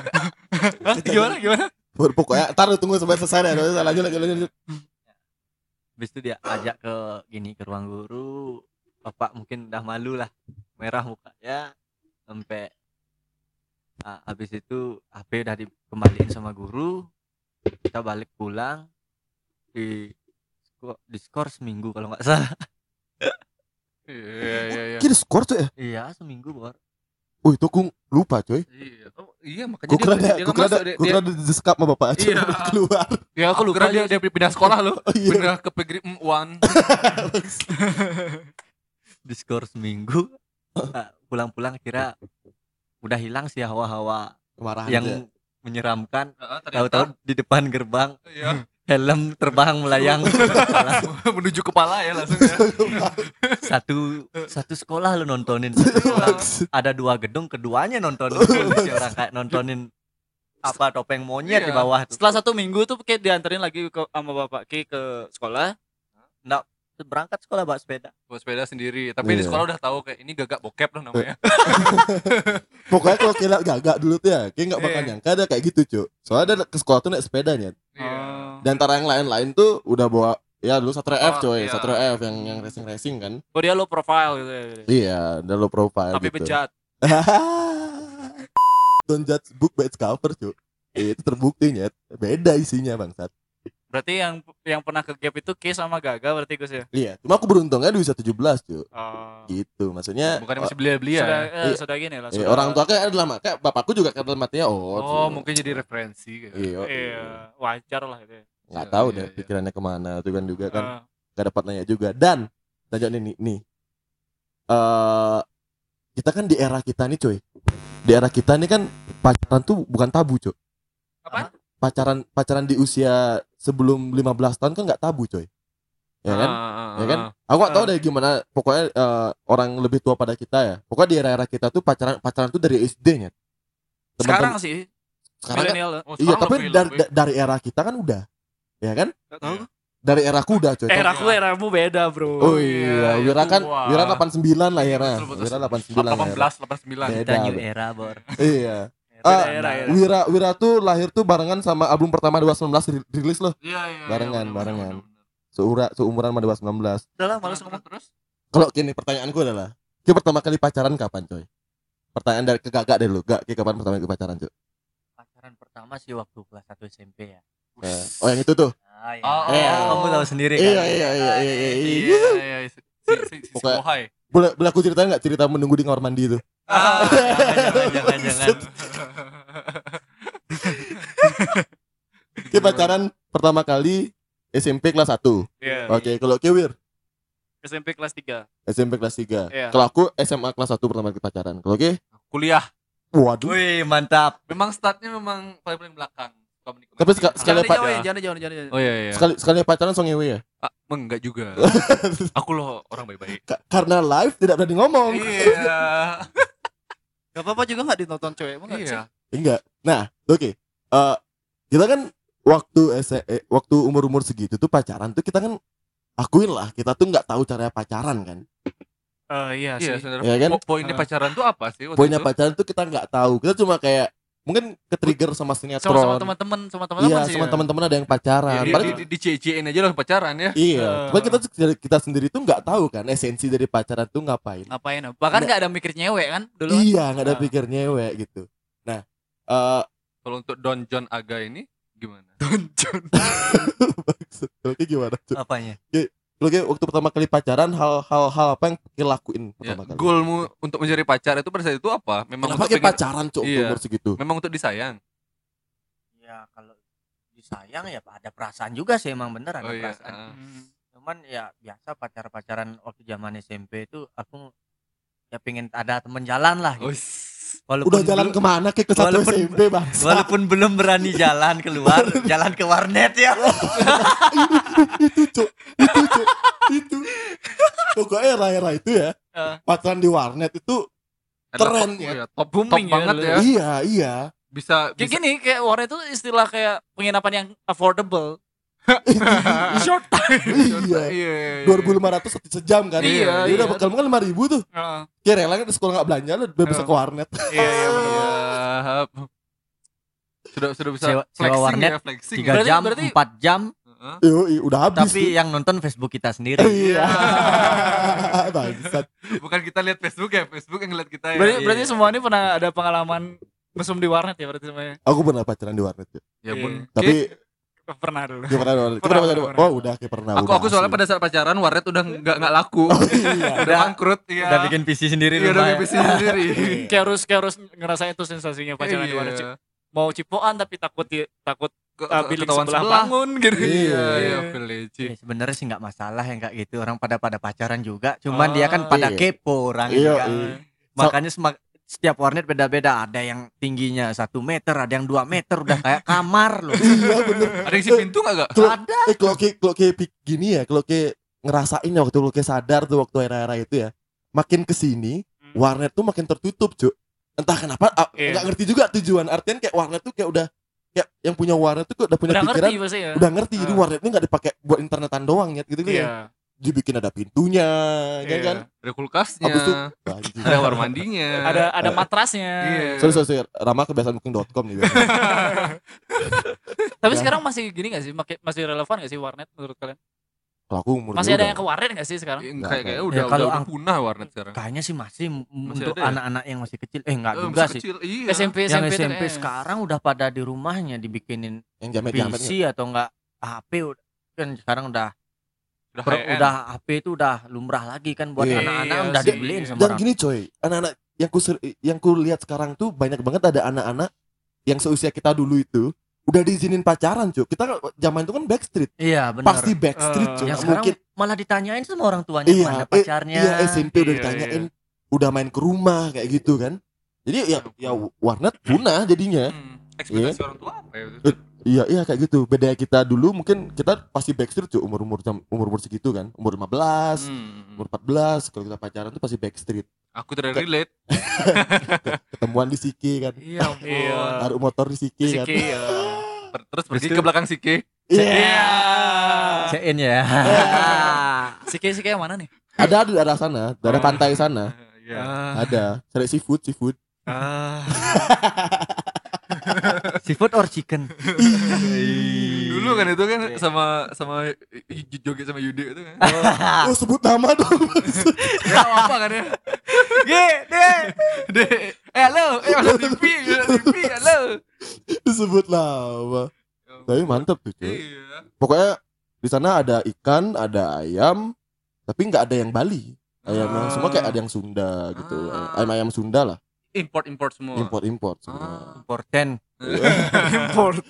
Hah, gimana gimana? Baru pokoknya taruh tunggu sampai selesai deh lanjut lanjut lanjut, lanjut. Habis itu dia ajak ke gini ke ruang guru. Bapak mungkin udah malu lah. Merah mukanya sampai ah, habis itu HP udah dikembaliin sama guru. Kita balik pulang di sko- di skor seminggu kalau nggak salah. Iya iya iya. Kira skor tuh ya Iya, seminggu bor. Oh itu aku lupa coy Iya, oh, iya makanya kira dia, dia nggak kira ada masuk, dia, kira dia, ada disekap sama bapak aja Iya. keluar ya aku lupa dia dia pindah sekolah loh. oh, iya Pindah ke Pegri One. Di skor seminggu. Pulang-pulang kira udah hilang sih hawa-hawa yang aja. menyeramkan. Tahu-tahu di depan gerbang Iya. Helm terbang melayang menuju kepala ya langsung ya. satu satu sekolah lu nontonin satu sekolah ada dua gedung keduanya nontonin si orang kayak nontonin apa topeng monyet di Iya. bawah tuh setelah satu minggu tuh kayak dianterin lagi ke sama bapak Ki ke sekolah berangkat sekolah bawa sepeda Bawa sepeda sendiri, tapi di Iya. sekolah udah tahu kayak ini gagak bokep loh namanya. pokoknya kalau kira gagak dulu tuh ya kayak nggak bakal Iya. nyangka ada kayak gitu cuy soalnya ada ke sekolah tuh naik sepedanya Dan antara yang lain-lain tuh udah bawa ya dulu Satria F Oh, coy. iya. Satria F yang yang racing racing kan. Oh dia low profile gitu ya. Iya udah low profile tapi gitu. bejat don't judge book by its cover cuy itu terbukti nyet. Beda isinya bangsat berarti yang yang pernah ke gap itu Ki sama Gaga berarti Gus ya iya cuma aku beruntungnya di usia 17 cuy oh. gitu maksudnya Bukannya masih belia-belia. sudah ya? eh, Iya. sudah gini lah eh, sudah- orang tua kayak adalah mak- kayak bapakku juga kata matinya oh Oh, cuy. mungkin jadi referensi gitu. iya iya wajar lah itu ya. nggak Iya, tahu iya, deh iya. pikirannya ke mana tuh kan juga kan Eh, nggak dapat nanya juga dan tanya nih nih eh kita kan di era kita nih coy di era kita nih kan pacaran tuh bukan tabu coy Apa? pacaran pacaran di usia sebelum 15 tahun kan nggak tabu coy ya kan Ah, ya kan ah, aku nggak tahu Ah. deh gimana pokoknya eh, orang lebih tua pada kita ya pokoknya di era-era kita tuh pacaran pacaran tuh dari SD nya Sekarang sih sekarang kan, ah. Oh, iya sekarang tapi lebih- dari, lebih. da- dari era kita kan udah ya kan Gak tahu. dari era aku udah coy Era aku eramu beda, Bro. Oh iya, iya, iya, Wira kan. Wira 89 lah betul. Wira 89 lah. 18 89 Beda, Bro. era, Bor. Iya. Beda Ah, era ya. Wira Wira tuh lahir tuh barengan sama album pertama 219 ri- rilis loh. Iya, iya. Barengan, iya, bener, barengan. bener, bener. Seura seumuran sama 219. Udah lah, males ngomong. terus. Kalau gini pertanyaanku adalah, Ki pertama kali pacaran kapan, coy? Pertanyaan dari ke Gak deh lu. Gak, Ki kapan pertama kali pacaran, coy? Pacaran pertama sih waktu kelas 1 SMP ya. Eh, oh yang itu tuh. Ah, ya. Oh, Eh, oh. kamu tahu sendiri kan. Iya, iya, iya, iya, iya. Iya, iya. iya, si si si, si Pokoknya- Bohai. Boleh, boleh aku ceritain nggak cerita menunggu di kamar mandi itu? Ah. Jangan, jangan, jangan. Ki pacaran pertama kali SMP kelas 1. Iya. Oke, kalau Ki Wir SMP kelas 3. SMP kelas 3. Iya. Kalau aku SMA kelas 1 pertama kali pacaran. Kalau Ki? Kuliah. Waduh. Wih, mantap. Memang startnya memang paling paling belakang. Suka menikmati. Tapi seka- sekali Jangan pa- dijauhin, jangan dijauhin, jangan dijauhin. Oh iya iya. sekali sekali pacaran song ngewe ya? Ah, enggak juga. Aku loh orang baik-baik. Ka- karena live tidak berani ngomong. Iya. Gak apa-apa juga gak ditonton cewek emang nggak sih? Iya. Enggak. Nah, oke. Eh, kita kan waktu S eh, waktu umur-umur segitu tuh pacaran tuh kita kan akuin lah kita tuh nggak tahu cara pacaran kan. Eh, iya Iya, sih. Iya kan? Po- Poinnya pacaran tuh apa sih? waktu Poinnya itu? pacaran tuh kita nggak tahu. Kita cuma kayak mungkin ke trigger sama sinetron. Sama sama teman-teman, sama teman-teman Iya, sih. sama ya. teman-teman ada yang pacaran. Di, Padahal- di, di, di aja lah pacaran ya. Iya, Eh. cuma kita kita sendiri tuh nggak tahu kan esensi dari pacaran tuh ngapain. Ngapain? Bahkan Nggak. ada mikir nyewek kan dulu. kan? Iya, nggak ada Ah. pikir nyewek gitu. Nah, eh Kalau untuk Don John Aga ini gimana? maksud oke gimana? Cuk? Apanya? Oke, waktu pertama kali pacaran hal-hal hal apa yang kita lakuin Ya, pertama kali? goalmu untuk mencari pacar itu pada saat itu apa? Memang Kenapa untuk kayak pengen- pacaran cok Iya. umur segitu? memang untuk disayang. Ya kalau disayang ya ada perasaan juga sih emang bener ada Oh iya. perasaan. Hmm. Cuman ya biasa pacar-pacaran waktu zaman SMP itu aku ya pengen ada temen jalan lah Oh, s- Udah jalan belum- ke mana kayak ke satu walaupun- SMP bang? walaupun belum berani jalan keluar, jalan ke warnet ya. itu cok, itu cok, itu. Pokoknya era-era itu ya, Eh. pacaran di warnet itu Keren top, ya. ya, top, Booming top ya banget dulu. ya. iya iya. Bisa Kayak bisa gini, kayak warnet itu istilah kayak penginapan yang affordable. Short time. iya. Iya. Dua ribu lima ratus sejam kan? Iya, Dia udah iya. bekal kan lima ribu tuh. Heeh. Kayak rela kan di sekolah nggak belanja lu udah bisa Iya. ke warnet. Iya, iya. Iya. Sudah sudah bisa Sewa- flexing warnet ya, flexing. Tiga ya. Jam, berarti- empat jam, Heeh. Yoi, udah habis. tapi yang nonton Facebook kita sendiri. Iya. Bangsat. Bukan kita lihat Facebook ya, Facebook yang lihat kita ya. Berarti, Iya. berarti semua ini pernah ada pengalaman mesum di warnet ya berarti semuanya. Aku pernah pacaran di warnet. Ya Iya. pun. Tapi Pernah dulu. Kayak pernah. Kayak Pernah, pernah, pernah, Oh udah kayak pernah. aku udah aku soalnya pada saat pacaran warnet udah nggak nggak laku. iya. udah bangkrut iya. Udah bikin PC sendiri Iya, udah bikin PC sendiri. kayak harus kayak harus ngerasain tuh sensasinya pacaran di warnet. Iya. Mau cipokan tapi takut takut uh, bilik ketahuan sebelah, sebelah. bangun gitu. Iya, Iya, iya. iya. Ya, sebenarnya sih nggak masalah yang kayak gitu orang pada pada pacaran juga cuman dia kan Oh, pada iya. kepo orang Iya, juga. iya. makanya semak- setiap warnet beda-beda ada yang tingginya satu meter ada yang dua meter udah kayak kamar loh Iya bener. Ada yang isi pintu nggak gak? Kalau ada eh kalau kayak kalau kayak gini ya, kalau kayak ngerasain ya waktu lu kayak sadar tuh waktu era-era itu ya. Makin ke sini Hmm. warnet tuh makin tertutup, Cuk. Entah kenapa ah, Iya. nggak ngerti juga tujuan artian kayak warnet tuh kayak udah kayak yang punya warnet tuh udah punya Udah pikiran ngerti ya. udah ngerti jadi Ah. warnet ini nggak dipakai buat internetan doang ya gitu ya. Dibikin ada pintunya, ya Iya. kan? Ada kulkasnya, Habis itu ada kamar mandinya. Ada ada matrasnya. Iya. Sorry, sorry, sorry. Rama kebiasaan booking.com nih. Tapi Ya. sekarang masih gini gak sih? Masih relevan gak sih warnet menurut kalian? Kalau aku umur Masih ada udah- yang ke warnet gak sih sekarang? Nggak, kayak kayak- udah, Ya, kalau udah, punah warnet sekarang. kayaknya sih masih Masih untuk ya? anak-anak yang masih kecil eh nggak Eh, juga sih kecil, iya. SMP yang SMP, kayaknya. sekarang udah pada di rumahnya dibikinin yang jamet-jamet PC atau enggak HP udah- kan sekarang udah Udah per- udah HP itu udah lumrah lagi kan buat Iya. anak-anak Iya udah sih. dibeliin sama Dan orang gini coy, anak-anak yang ku yang ku lihat sekarang tuh banyak banget ada anak-anak yang seusia kita dulu itu udah diizinin pacaran cuy. Kita zaman itu kan backstreet, iya benar pasti backstreet Eh, cuy. yang Nggak sekarang mungkin malah ditanyain sama orang tuanya Iya, mana eh, pacarnya iya SMP udah Iya, ditanyain, udah main ke rumah kayak gitu kan. Jadi ya ya warnet punah jadinya. Hmm, ekspektasi orang tua apa ya? Iya, iya kayak gitu. Bedanya kita dulu mungkin kita pasti backstreet cuy umur-umur jam umur-umur segitu kan. Umur 15, Hmm. umur 14 kalau kita pacaran tuh pasti backstreet. Aku tidak relate. Ketemuan di Siki kan. Iya. Iya. Naruh motor di Siki kan. Siki ya. Per- Terus pergi ke belakang Sike. Iya. CN ya. Siki Siki yang mana nih? Ada di daerah sana, daerah Oh. pantai sana. Iya. Ada. Cari seafood, seafood. Ah. Seafood or chicken? Dulu kan itu kan sama sama joget sama Yude itu kan. Oh, sebut nama dong. ya apa kan ya? Ge, de. De, eh halo, eh halo TV, TV, halo. Disebut nama. Tapi mantep tuh cuy. Iya. Pokoknya di sana ada ikan, ada ayam, tapi nggak ada yang Bali. Ayam yang semua kayak ada yang Sunda gitu. Ah. Ayam ayam Sunda lah. Import import semua. Import import Ah. semua. Important. Import.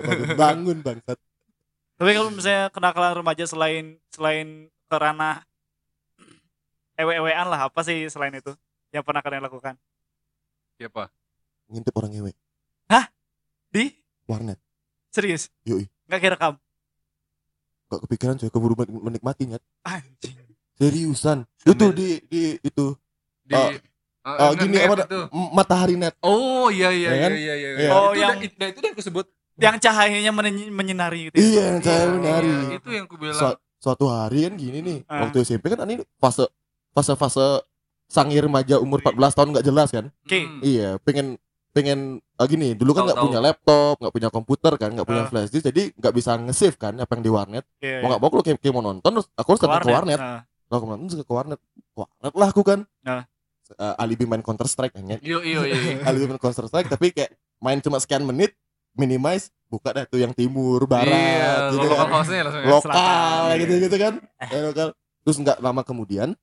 Bangun bangun bangsat. Tapi kalau misalnya kenakalan remaja selain selain ke ranah ewe-ewean lah apa sih selain itu yang pernah kalian lakukan? Siapa? Ngintip orang ngewe. Di Warnet. serius? Yoi. Nggak kira kamu? Gak kepikiran coy keburu men- menikmatinya. Anjing. Seriusan. Itu di di itu Di Oh. Ah, Oh, gini apa matahari net. Oh iya iya Ya iya kan? iya iya. Iya. Oh, itu yang- udah- itu, itu yang aku sebut. Yang cahayanya menyi- menyinari gitu. ya? Iya, yang saya Iya, menari. Itu yang aku bilang. Su- suatu hari kan gini nih. Ah. Waktu SMP kan ini fase fase fase sangir remaja umur 14 tahun nggak jelas kan. Oke. Hmm. Iya, pengen pengen ah, gini dulu kan nggak punya laptop nggak punya komputer kan nggak punya Ah. flash disk jadi nggak bisa nge-save kan apa yang di warnet Iya, mau nggak mau kalau kayak, kayak mau nonton terus aku harus ke warnet Nah, kalau aku nonton ke warnet warnet lah aku kan. Eh, alibi main counter strike hanya Iya iya iya. alibi main counter strike tapi kayak main cuma sekian menit minimize buka dah tuh yang timur barat Iya, gitu lokal kan langsung ya. lokal Selatan, gitu gitu kan Eh, lokal terus nggak lama kemudian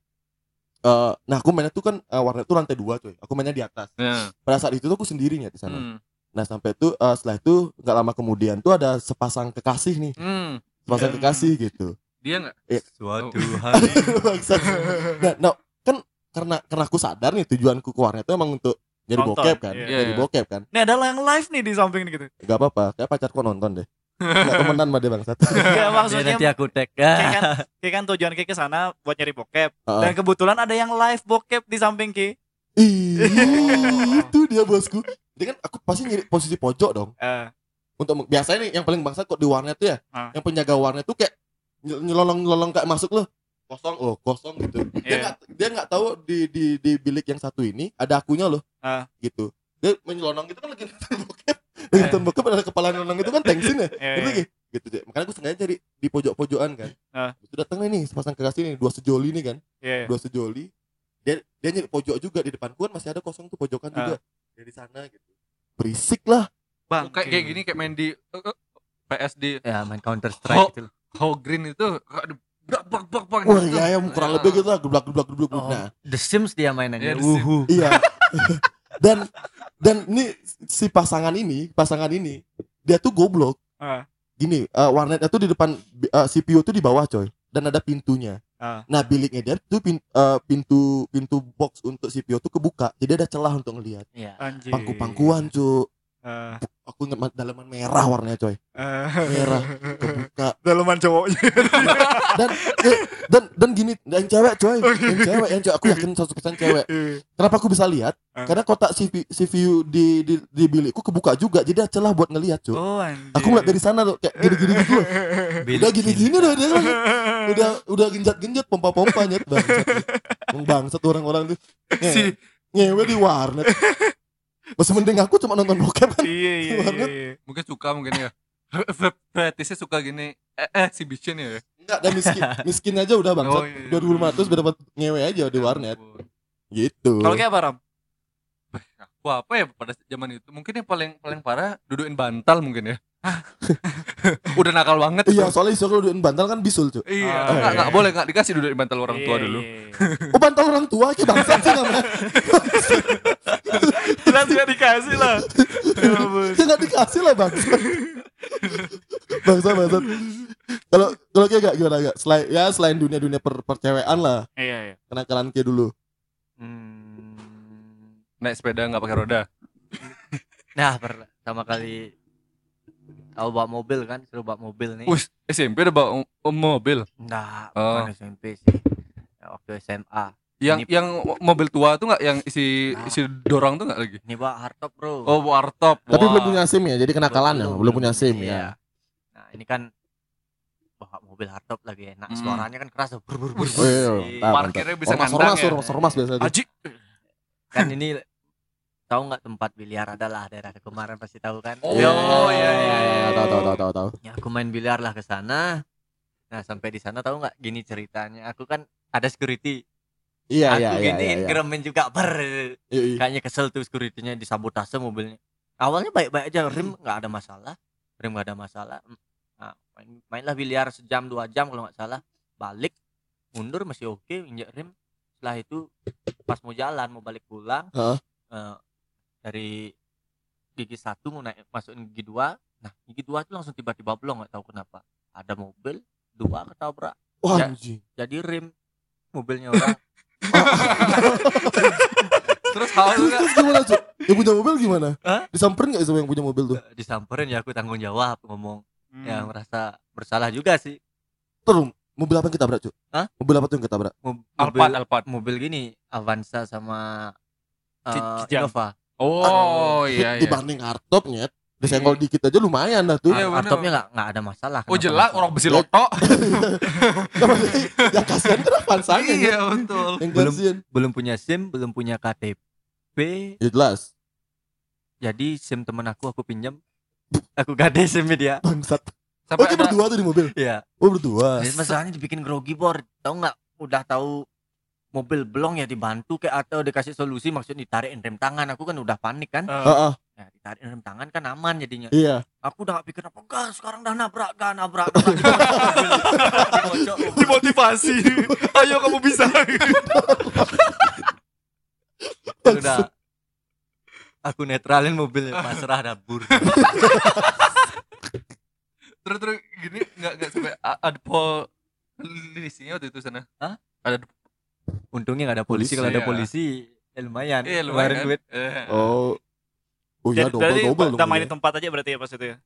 eh nah aku mainnya tuh kan eh, warnet tuh lantai dua cuy aku mainnya di atas Nah, pada saat itu tuh aku sendirinya di sana hmm. Nah sampai itu eh, setelah itu nggak lama kemudian tuh ada sepasang kekasih nih, Hmm. sepasang Hmm. kekasih gitu. Dia enggak? Suatu Oh. hari. Nah, no, kan karena karena aku sadar nih tujuanku ke warnet itu emang untuk jadi Nonton, bokep kan, iya. jadi Iya. bokep kan. Ini ada yang live nih di samping nih gitu. Gak apa-apa, kayak pacarku nonton deh. Nggak temenan sama dia bangsat. Ya Ya, maksudnya nanti aku tag. kayak kan, kayak kan tujuan Ki ke sana buat nyari bokep. Heeh. Dan kebetulan ada yang live bokep di samping Ki. Ih, itu dia bosku. Jadi kan aku pasti nyari posisi pojok dong. Eh, Untuk biasanya nih yang paling bangsat kok di warnet tuh ya, Ah. yang penjaga warnet tuh kayak nyel- nyelolong-nyelolong kayak masuk loh kosong. Oh kosong gitu. Dia Iya. nggak dia nggak tahu di di di bilik yang satu ini ada akunya loh. Ah. gitu. Dia menyelonong gitu kan lagi nonton bokep. Lagi nonton bokep ada kepala nyelonong itu kan tensin ya. Eh, gitu lagi gitu deh. Makanya aku sengaja cari di pojok-pojokan kan. Ah. itu datang nih sepasang kekasih nih dua sejoli nih kan. Iya. dua sejoli. Dia dia nyari pojok juga. Di depanku kan masih ada kosong tuh pojokan juga. Dari sana gitu. Berisik lah. Bang. Kayak kayak gini kayak main di eh, PSD Ya main Counter Oh. Strike gitu. How Green itu aduh, bak bak bak bak wah gitu. ya yang kurang lebih gitu lah geblak geblak geblak Oh, nah The Sims dia mainannya. Iya, The Sims. Wuhu. Iya. dan dan ini si pasangan ini, pasangan ini dia tuh goblok. Ah. Gini, eh, warnetnya tuh di depan eh, CPU tuh di bawah, coy. Dan ada pintunya. Ah. Nah, biliknya dia tuh pin- eh, pintu pintu box untuk CPU tuh kebuka. Jadi ada celah untuk ngelihat. Iya. Anjir. Pangku-pangkuan, cu. Eh, Aku ingat ma- dalaman merah warnanya, coy. eh. Merah kebuka. Daleman cowoknya. Dan eh, dan dan gini, yang cewek, coy. Yang cewek, yang cewek. Aku yakin 100% cewek. Kenapa aku bisa lihat? Ah. Karena kotak CV, CPU di, di di bilikku kebuka juga. Jadi ada celah buat ngelihat, cu. Oh anjir. Aku ngeliat dari sana tuh kayak gini-gini gitu. Udah gini-gini udah dia kan. Udah udah genjat-genjat pompa-pompa nyet bangsat. Wong bangsat orang-orang tuh. Ngewe di warnet. Masih mending aku cuma nonton bokep kan. Iya iya. Warnet. iya. mungkin suka mungkin ya. Fetisnya suka gini eh eh si bitchin ya. Enggak, dan miskin, miskin aja udah bangsat. Oh, iya, iya. 2500 udah dapat ngewe aja di warnet. ampun. Gitu. Kalau kayak apa Ram? Aku apa ya pada zaman itu? Mungkin yang paling paling parah duduin bantal mungkin ya. Udah nakal banget. Iya, tuh. soalnya isu kalau duit bantal kan bisul, cuy. Iya, Ah, enggak iya. enggak boleh enggak dikasih duduin bantal orang tua Iya, dulu. iya, iya. Oh, bantal orang tua kayak bangsat sih namanya. Jelas gak dikasih lah. Ya. Ya nggak dikasih lah bangsat. bangsat bangsat. Kalau kalau kayak gak gimana gak? Selain ya selain dunia dunia per, percewean lah, Iya iya. kenakalan kayak dulu. Hmm. Naik sepeda enggak pakai roda. Nah, pertama kali tahu bawa mobil kan suruh bawa mobil nih Wih, SMP udah bawa m- mobil. enggak Oh. bukan SMP sih Ya, waktu SMA Yang Ini- yang mobil tua tuh nggak yang isi Nah. isi dorong tuh nggak lagi? ini bawa hardtop bro Oh, wartop. Tapi Wah. belum punya SIM ya, jadi kenakalan ya, belum punya SIM Iya. ya. nah ini kan bawa mobil hardtop lagi enak Hmm. suaranya kan keras brr, brr, brr, Oh iya, tahu, Parkirnya bisa ormas, ngandang ormas, ya. ormas, ormas biasa. Ajik. kan ini tahu nggak tempat biliar adalah daerah kemarin pasti tahu kan Oh, Iya, iya, iya, iya. tahu, tahu, tahu, tahu, tahu. ya aku main biliar lah ke sana nah sampai di sana tahu nggak gini ceritanya aku kan ada security Iya, aku iya, iya, giniin iya, iya. juga ber Iya, iya. kayaknya kesel tuh securitynya disabotase mobilnya awalnya baik-baik aja rim nggak ada masalah rim nggak ada masalah nah, main, mainlah biliar sejam dua jam kalau nggak salah balik mundur masih oke injak rim setelah itu pas mau jalan mau balik pulang Heeh. eh, dari gigi satu mau naik masukin gigi dua nah gigi dua itu langsung tiba-tiba blong nggak tahu kenapa ada mobil dua ketabrak Wah, Ya. anjing. jadi rim mobilnya orang Terus hal Terus, nggak? terus gimana, Cuk? Yang punya mobil gimana? Hah? Disamperin gak sama yang punya mobil tuh? disamperin ya aku tanggung jawab ngomong Hmm. ya merasa bersalah juga sih Terus, mobil apa yang kita brak, Cuk? Hah? Mobil apa tuh yang kita brak? Mob- Alphard, mobil Alphard. mobil gini Avanza sama uh, Kijang. Innova Oh, Hit iya, iya. Dibanding hardtop, nyet. Disenggol dikit aja lumayan dah tuh. Iya. Hardtopnya nggak nggak ada masalah Oh, masalah? orang besi loto. ya kasihan kan Avanzanya. Iya, betul. Yang Belum. kasihan. belum punya SIM belum punya KTP Ya jelas. jadi SIM temen aku aku pinjam aku gade SIM dia Bangsat. Oh, Sampai dia ada berdua tuh di mobil. ya Oh, berdua. masalahnya dibikin grogi bor tahu nggak udah tahu mobil belong ya dibantu kayak atau dikasih solusi maksudnya ditarikin rem tangan aku kan udah panik kan Eh, Heeh, ya ditarikin rem tangan kan aman jadinya iya. aku udah gak pikir apa enggak sekarang dah nabrak gak nabrak dimotivasi. Ayo kamu bisa. udah aku netralin mobilnya pasrah dapur terus terus gini nggak nggak sampai ada polisinya waktu itu sana. Hah? Ada untungnya gak ada polisi, Polisi, kalau ada ya. polisi ya lumayan iya Ngeluarin lumayan. duit Eh. Oh. Oh iya, Jadi double double dong. damai di tempat aja berarti ya pas itu ya.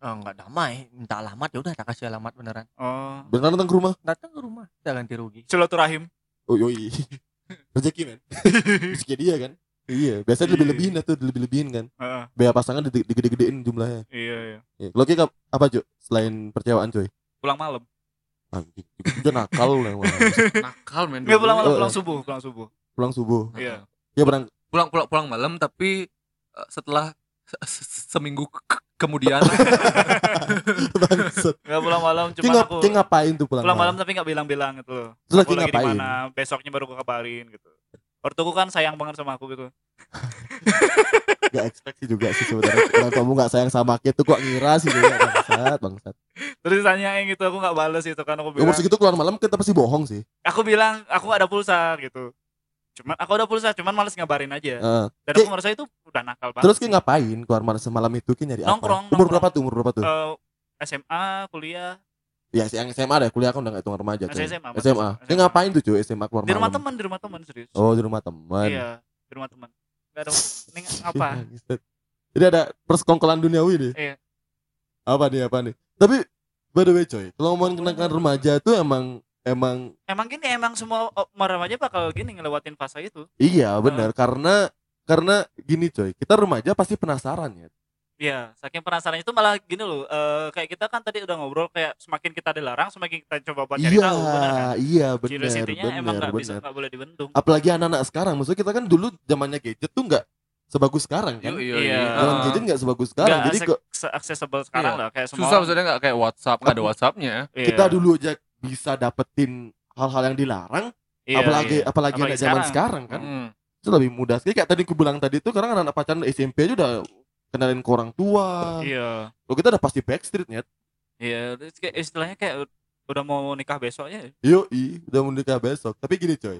oh, nggak damai minta alamat ya udah tak kasih alamat beneran Oh. Beneran datang ke rumah? datang ke rumah udah ganti rugi Silaturahim. Oh yoi. Rezeki men. Rezeki dia kan. Iya, biasanya lebih lebihin tuh, lebih lebihin kan. Heeh, Biaya pasangan di- digede-gedein jumlahnya. iya iya. Iya. Lo kayak apa cuy? Selain percewaan cuy? Pulang malam. Anjing, itu nakal lah. Nakal men. Enggak pulang malam, Oh, pulang subuh, pulang subuh. Pulang subuh. Iya. Ya berang Pulang pulang pulang malam tapi eh, setelah se- se- seminggu ke- ke- kemudian. Enggak pulang malam, cuma aku ngapain tuh pulang, pulang malam tapi nggak bilang-bilang gitu loh. Terus lagi ngapain? mana, besoknya baru aku kabarin gitu. Ortuku kan sayang banget sama aku gitu. Gak expect sih juga sih sebenarnya. Kalau kamu gak sayang sama Kit tuh kok ngira sih juga bangsat, bangsat. Terus ditanyain gitu, aku nggak balas itu kan aku Ya bilang. maksud gitu keluar malam kita pasti bohong sih. Aku bilang aku ada pulsa gitu. Cuman aku ada pulsa, cuman males ngabarin aja. Heeh. Dan aku merasa itu udah nakal banget. Terus kayak ngapain keluar malam semalam itu kayak nyari Nongkrong, apa? Umur nongkrong. berapa tuh? Umur berapa tuh? Eh, SMA, kuliah, Ya yang SMA deh, kuliah kan udah gak hitung remaja cuy. SMA, SMA. SMA. Kayak ngapain tuh cuy SMA keluar di rumah teman, di rumah teman serius. Oh, di rumah teman. Iya, di rumah teman. Gak ada ini apa? Jadi ada persekongkolan duniawi nih. Iya. Apa nih? Apa nih? Tapi by the way coy, kalau ngomongin kenangan remaja tuh emang emang Emang gini, emang semua remaja bakal gini ngelewatin fase itu. iya benar karena karena gini coy, kita remaja pasti penasaran ya. Iya, saking penasaran itu malah gini loh. eh, kayak kita kan tadi udah ngobrol kayak semakin kita dilarang, semakin kita coba buat cari Iya, tahu, benar kan? iya benar, Curiosity-nya emang benar, nggak bisa benar. nggak boleh dibendung. Apalagi anak-anak sekarang, maksudnya kita kan dulu zamannya gadget tuh nggak sebagus sekarang kan. Iya. Zaman Ah. gadget nggak sebagus sekarang. Nggak Jadi kok se- accessible sekarang Iya. lah kayak semua. susah maksudnya nggak kayak WhatsApp nggak ada WhatsAppnya Iya. kita dulu aja bisa dapetin hal-hal yang dilarang, Iya, apalagi iya. apalagi Apalagi anak zaman sekarang. sekarang kan. Hmm. itu lebih mudah sekali kayak tadi aku bilang tadi tuh karena anak-anak pacaran SMP aja udah kenalin ke orang tua Iya. kalau kita udah pasti backstreet ya Iya, istilahnya kayak udah mau nikah besoknya. yuk udah mau nikah besok tapi gini coy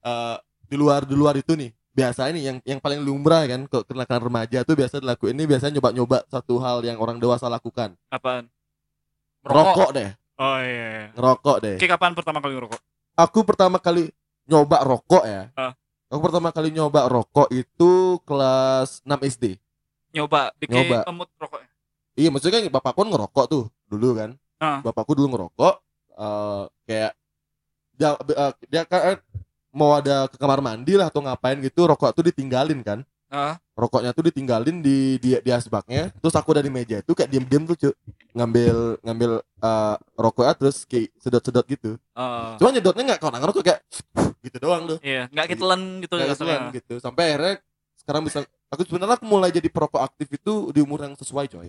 Eh di luar di luar itu nih biasa ini yang yang paling lumrah kan kok kenakalan remaja tuh biasa dilakuin ini biasanya nyoba-nyoba satu hal yang orang dewasa lakukan Apaan? rokok deh Oh iya. iya. ngerokok deh Kayak kapan pertama kali ngerokok? aku pertama kali nyoba rokok ya Ah. aku pertama kali nyoba rokok itu kelas 6 SD Nyoba, bikin Nyoba. emut rokoknya. Iya maksudnya kan bapakku kan ngerokok tuh dulu kan. Ah. Bapakku dulu ngerokok. eh kayak dia eh, dia kan eh, mau ada ke kamar mandi lah atau ngapain gitu rokok tuh ditinggalin kan. Ah. Rokoknya tuh ditinggalin di di di asbaknya. Terus aku dari meja itu kayak diem-diem tuh cuy ngambil ngambil eh, rokoknya terus kayak sedot-sedot gitu. Oh. Cuma nyedotnya nggak kalau ngerokok kayak gitu doang tuh. Iya, nggak kitelan gitu Kayak rasanya. kesulitan gitu. Sampai akhirnya sekarang bisa aku sebenarnya aku mulai jadi perokok aktif itu di umur yang sesuai coy.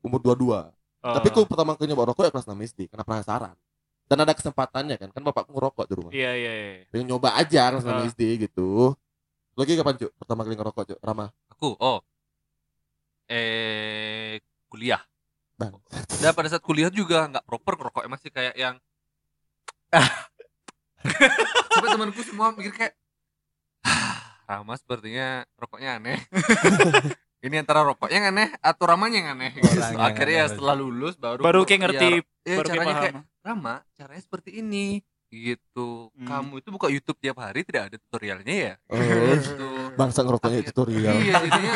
Umur 22. Oh. Tapi aku pertama kali nyoba rokok ya kelas 6 SD karena penasaran. Dan ada kesempatannya kan, kan bapakku ngerokok di rumah. Iya, iya, iya. Pengen nyoba aja kelas 6 Ah. SD gitu. Lagi kapan cuk? Pertama kali ngerokok cuk? Rama. Aku, oh. Eh, kuliah. Bang. Dan pada saat kuliah juga nggak proper ngerokoknya masih kayak yang sampai temanku semua mikir kayak "Ah, Rama sepertinya rokoknya aneh. Ini antara rokoknya yang aneh atau Ramanya yang aneh. Gitu. Akhirnya ya aneh. setelah lulus baru Baru kayak ngerti, ya, baru caranya kayak Rama caranya seperti ini gitu. Hmm. Kamu itu buka YouTube tiap hari tidak ada tutorialnya ya? Oh, Gitu. bangsa ngerokoknya Akhir- tutorial. Iya, jadinya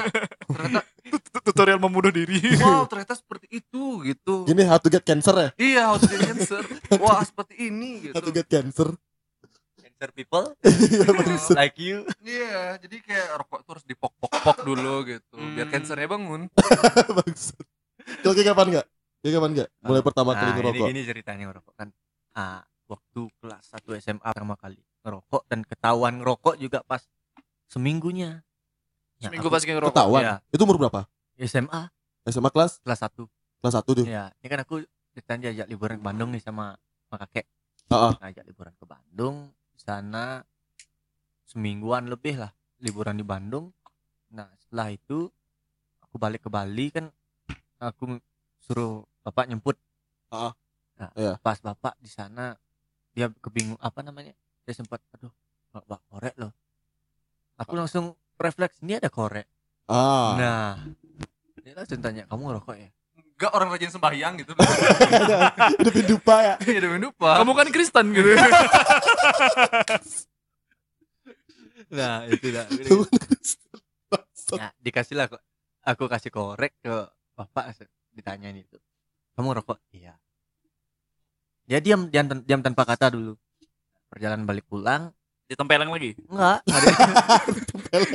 ternyata tutorial membunuh diri. wow ternyata seperti itu gitu. Gini how to get cancer ya? Iya, how to get cancer. Wah, seperti ini How to gitu. get cancer. Cancer people Iya like you. Iya, jadi kayak rokok tuh harus dipok-pok-pok dulu gitu, biar Hmm. cancernya bangun. Maksud. Oke kapan enggak? Oke kapan enggak? Mulai pertama kali Nah, ini ngerokok. gini ceritanya ngerokok kan. Ah, waktu kelas 1 SMA pertama kali ngerokok dan ketahuan ngerokok juga pas seminggunya. Ya, Seminggu aku pas ngerokok. Ketahuan. Iya. Itu umur berapa? SMA SMA kelas kelas 1. kelas 1 tuh. Ya, ini kan aku ceritanya diajak liburan ke Bandung nih sama sama kakek. Heeh. Ngajak liburan ke Bandung, sana semingguan lebih lah liburan di Bandung. Nah, setelah itu aku balik ke Bali kan aku suruh bapak nyemput. Ah, Nah, iya. pas bapak di sana dia kebingung apa namanya? Dia sempat aduh, bapak korek loh. Aku langsung refleks, ini ada korek. Ah. Nah, dia langsung tanya, "Kamu ngerokok ya?" Enggak orang rajin sembahyang gitu. Udah pindupa ya. Demi lupa. Kamu kan Kristen gitu. Nah, itu dah. Ya, dikasih lah kok. Aku kasih korek ke bapak ditanyain itu. Kamu rokok? Iya. Dia diam diam, diam tanpa kata dulu. Perjalanan balik pulang, Ditempeleng lagi. enggak. enggak ada-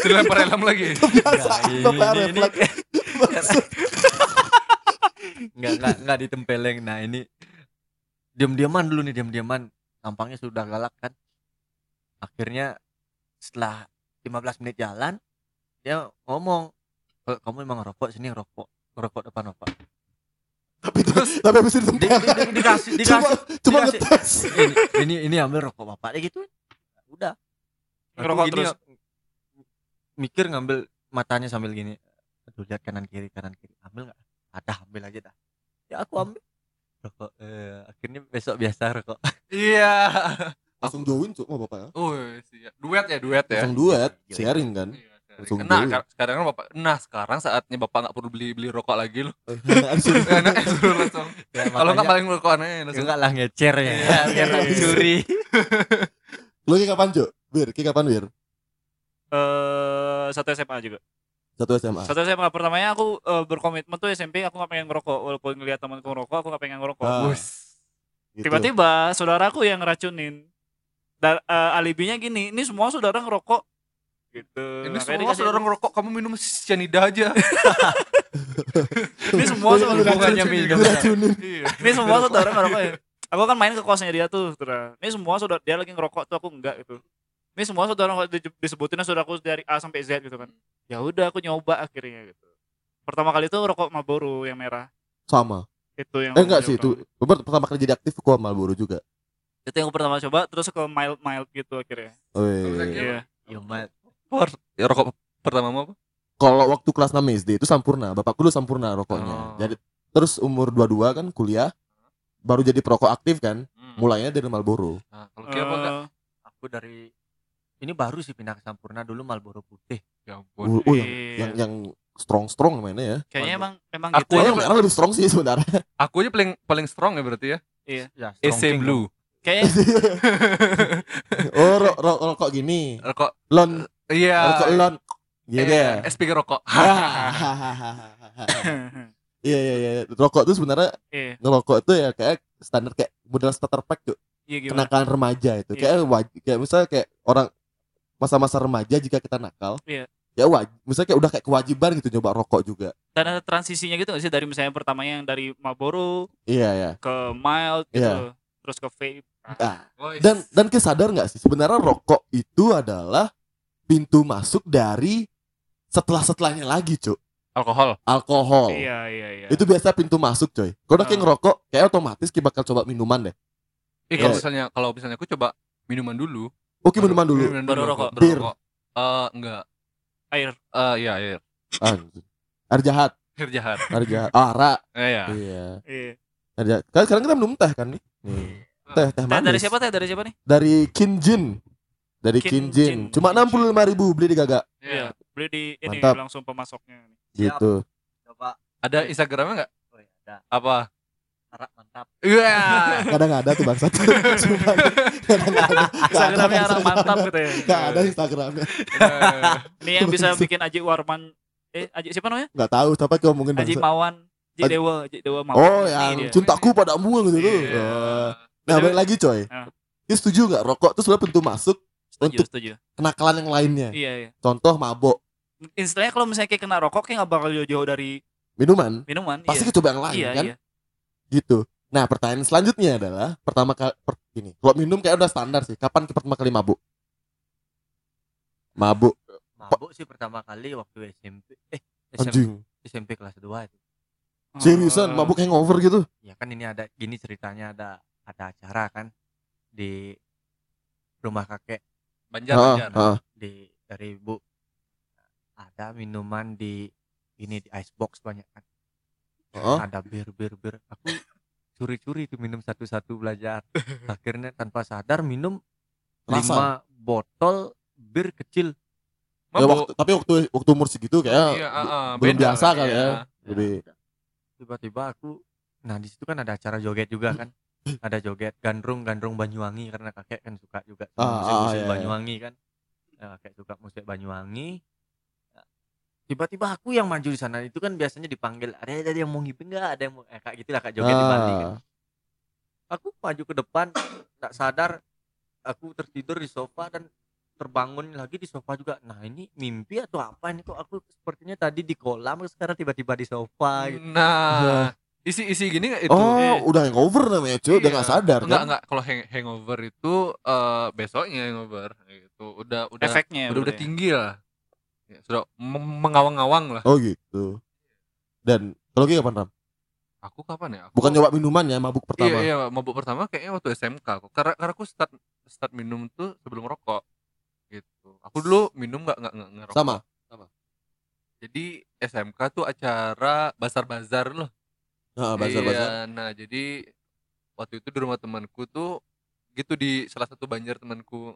Dilempar helm lagi. Biasa ini- ini- ini- enggak enggak enggak ditempeleng. Nah, ini diam-diaman dulu nih, diam-diaman. Tampangnya sudah galak kan. Akhirnya setelah 15 menit jalan, dia ngomong, "Eh, "Kamu emang ngerokok sini ngerokok." Ngerokok depan bapak. Tapi terus tapi habis itu Di- di- di- dikasih cuma dikasih cuma dikasih. ngetes. ini ini ini ambil rokok bapak deh gitu udah Ngerokok gini, terus. mikir ngambil matanya sambil gini aduh lihat kanan kiri kanan kiri ambil nggak ada ambil aja dah ya aku ambil rokok eh, akhirnya besok biasa rokok Iya. Langsung join cuk sama bapak ya. Oh, siap. Duet ya, duet ya. Langsung duet, sharing kan. Iya, Langsung sharing. Nah, dulu. kar- sekarang kan bapak, nah sekarang saatnya bapak nggak perlu beli beli rokok lagi loh. Langsung. Enaknya suruh langsung. ya, Kalau nggak paling rokok aneh langsung. enggak lah ngecer ya Iya, biar nggak iya. dicuri Lu kapan cuk? Wir, ki kapan wir? Eh satu SMA juga. Satu SMA. Satu SMA pertamanya aku eh, berkomitmen tuh SMP aku gak pengen ngerokok walaupun ngeliat temanku ngerokok aku gak pengen ngerokok. Ah. Gitu. Tiba-tiba saudaraku yang ngeracunin. Dan eh, alibinya gini, ini semua saudara ngerokok gitu. Ini Makanya semua saudara ngerokok, kamu minum cyanida aja. Ini semua saudara minum. racunin. Iya. Ini semua saudara ngerokok ya. Aku kan main ke kosnya dia tuh, saudara. Ini semua saudara dia lagi ngerokok tuh aku enggak gitu. Ini semua saudara di- disebutin saudaraku dari A sampai Z gitu kan. Ya udah aku nyoba akhirnya gitu. Pertama kali itu rokok Marlboro yang merah. Sama. Itu yang Eh enggak aku sih coba. itu. Pertama kali jadi aktif gua Marlboro juga. Itu yang aku pertama coba terus ke mild mild gitu akhirnya. Weh. Iya. Yo, Mat. Ya rokok pertama mau apa? Kalau waktu kelas 6 SD itu Sampurna, bapakku dulu Sampurna rokoknya. Oh. Jadi terus umur 22 kan kuliah baru jadi perokok aktif kan. Hmm. Mulainya dari Marlboro. Nah, kalau Kia apa enggak? Eh, aku dari ini baru sih pindah ke Sampurna dulu Marlboro putih Ya ampun. Oh, oh, yang, Iya. yang yang strong strong mainnya ya. kayaknya emang emang Aku gitu. Oh, aja yang merah lebih strong sih sebenarnya. Aku aja paling paling strong ya berarti ya. ya EC Strong King Blue. Kayaknya oh, ro ro rokok gini. Rokok Lon, iya. rokok lon. Gitu eh, ya. SPG rokok. Hahaha. Iya iya iya. Rokok tuh sebenarnya Iya, ngerokok itu ya kayak standar kayak model starter pack tuh. iya? Kenakalan remaja itu. Iya. Kayak wajib kayak misalnya kayak orang masa-masa remaja jika kita nakal. Iya. Ya wajib, misalnya kayak udah kayak kewajiban gitu nyoba rokok juga. Dan ada transisinya gitu gak sih dari misalnya pertamanya yang dari Marlboro Iya ya. ke mild gitu, Iya. terus ke vape. Ah, Woy. dan dan kita sadar nggak sih sebenarnya rokok itu adalah pintu masuk dari setelah setelahnya lagi cuk alkohol. alkohol Iya iya iya. itu biasa pintu masuk coy kalau udah kayak Ah. ngerokok kayak otomatis kita bakal coba minuman deh Eh kalau Iya. misalnya kalau misalnya aku coba minuman dulu. Oke minuman dulu Minuman Baru dulu, rokok. baru Bir. rokok. Eh enggak. air. Eh iya, air. Anjir. air jahat Air jahat. air jahat ah ra Eh iya. iya Iya. air jahat kan sekarang kita minum teh kan nih nih teh teh Teh manis dari siapa teh? Dari siapa nih? dari Kinjin dari Kin- Kinjin Jin. cuma enam puluh lima ribu beli di Gaga Iya. Beli di ini Mantap. langsung pemasoknya. Gitu Coba. Ada Instagramnya enggak? Oh, ya, ada. Apa? Arak mantap. Iya. kadang ada tuh bangsat Instagramnya Instagram. mantap gitu ya. Nggak ada Instagramnya Eh, Ini yang bisa bikin Aji Warman eh Aji siapa namanya? nggak tahu siapa yang ngomongin Aji Mawan. Aji Dewa, Aji Dewa Mawan. Oh, yang dia. cintaku padamu gitu tuh. Iya. Oh. Nah, balik lagi coy. Ah. Ini setuju nggak rokok tuh sebenarnya pintu masuk Setuju, untuk setuju. kenakalan yang lainnya. Iya, iya. Contoh mabok, Istilahnya kalau misalnya kayak kena rokok kayak nggak bakal jauh-jauh dari minuman, minuman. pasti iya. kita coba yang lain iya, kan? iya. Gitu. Nah, pertanyaan selanjutnya adalah pertama kali per, ini. Kalau minum kayak udah standar sih. Kapan pertama kali mabuk? Mabuk Mabuk sih pertama kali waktu SMP. Eh, SMP, anjing. SMP kelas 2 itu. Seriusan mabuk hangover gitu? Ya kan ini ada gini ceritanya ada ada acara kan di rumah kakek Banjar, Heeh, Banjar. heeh. di dari ibu ada minuman di ini di icebox banyak kan Heeh. ada bir bir bir aku curi-curi tuh minum satu-satu belajar akhirnya tanpa sadar minum Rasa. lima botol bir kecil Ya, waktu, tapi waktu waktu umur segitu kayak Iya, ah, ah, belum beda biasa kan, kali iya. ya. Lebih tiba-tiba aku nah di situ kan ada acara joget juga kan ada joget gandrung gandrung Banyuwangi karena kakek kan suka juga Ah, musik musik ah, iya, iya. Banyuwangi kan Nah, kakek suka musik Banyuwangi tiba-tiba aku yang maju di sana itu kan biasanya dipanggil ada ada yang mau ngipin nggak ada yang mau eh, kayak gitulah kak joget di Bali kan Ah. aku maju ke depan tak sadar aku tertidur di sofa dan terbangun lagi di sofa juga nah ini mimpi atau apa ini kok aku sepertinya tadi di kolam sekarang tiba-tiba di sofa gitu. Nah, isi-isi gini nggak itu? Oh, Eh, udah hangover namanya, cuy. Udah iya. nggak sadar Enggak, kan? enggak. Kalau hang hangover itu eh, besoknya hangover gitu. Udah udah Efeknya udah, udah ya. tinggi lah. Ya, sudah mengawang-awang lah. Oh gitu. Dan kalau kayak kapan Ram? Aku kapan ya? Aku, Bukan nyoba minuman ya, mabuk pertama. Iya, iya, mabuk pertama kayaknya waktu SMK kok. Karena, karena aku start start minum tuh sebelum rokok. Gitu. Aku dulu minum nggak nggak ngerokok. Sama. Jadi SMK tuh acara bazar-bazar loh. Nah, bazar-bazar. Iya, nah jadi waktu itu di rumah temanku tuh gitu di salah satu banjar temanku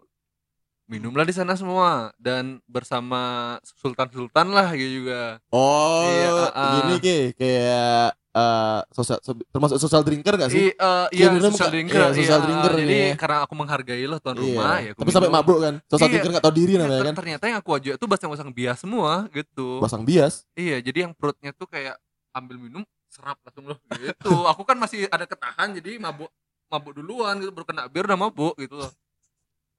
minumlah di sana semua dan bersama sultan-sultan lah gitu juga. Oh, Iya, ah, ah. gini Ki, kayak eh sosial termasuk social drinker gak sih? I, eh, Iya, iya, minum social drinker, iya, social iya, drinker jadi ini ya. karena aku menghargai loh tuan Iya. rumah ya Tapi sampai minum. mabuk kan? Social Iya. drinker gak tau diri Iya, namanya kan? Ternyata yang aku aja tuh basang-basang bias semua gitu. Basang bias. Iya, jadi yang perutnya tuh kayak ambil minum serap langsung loh gitu. aku kan masih ada ketahan jadi mabuk mabuk duluan gitu baru kena bir udah mabuk gitu loh.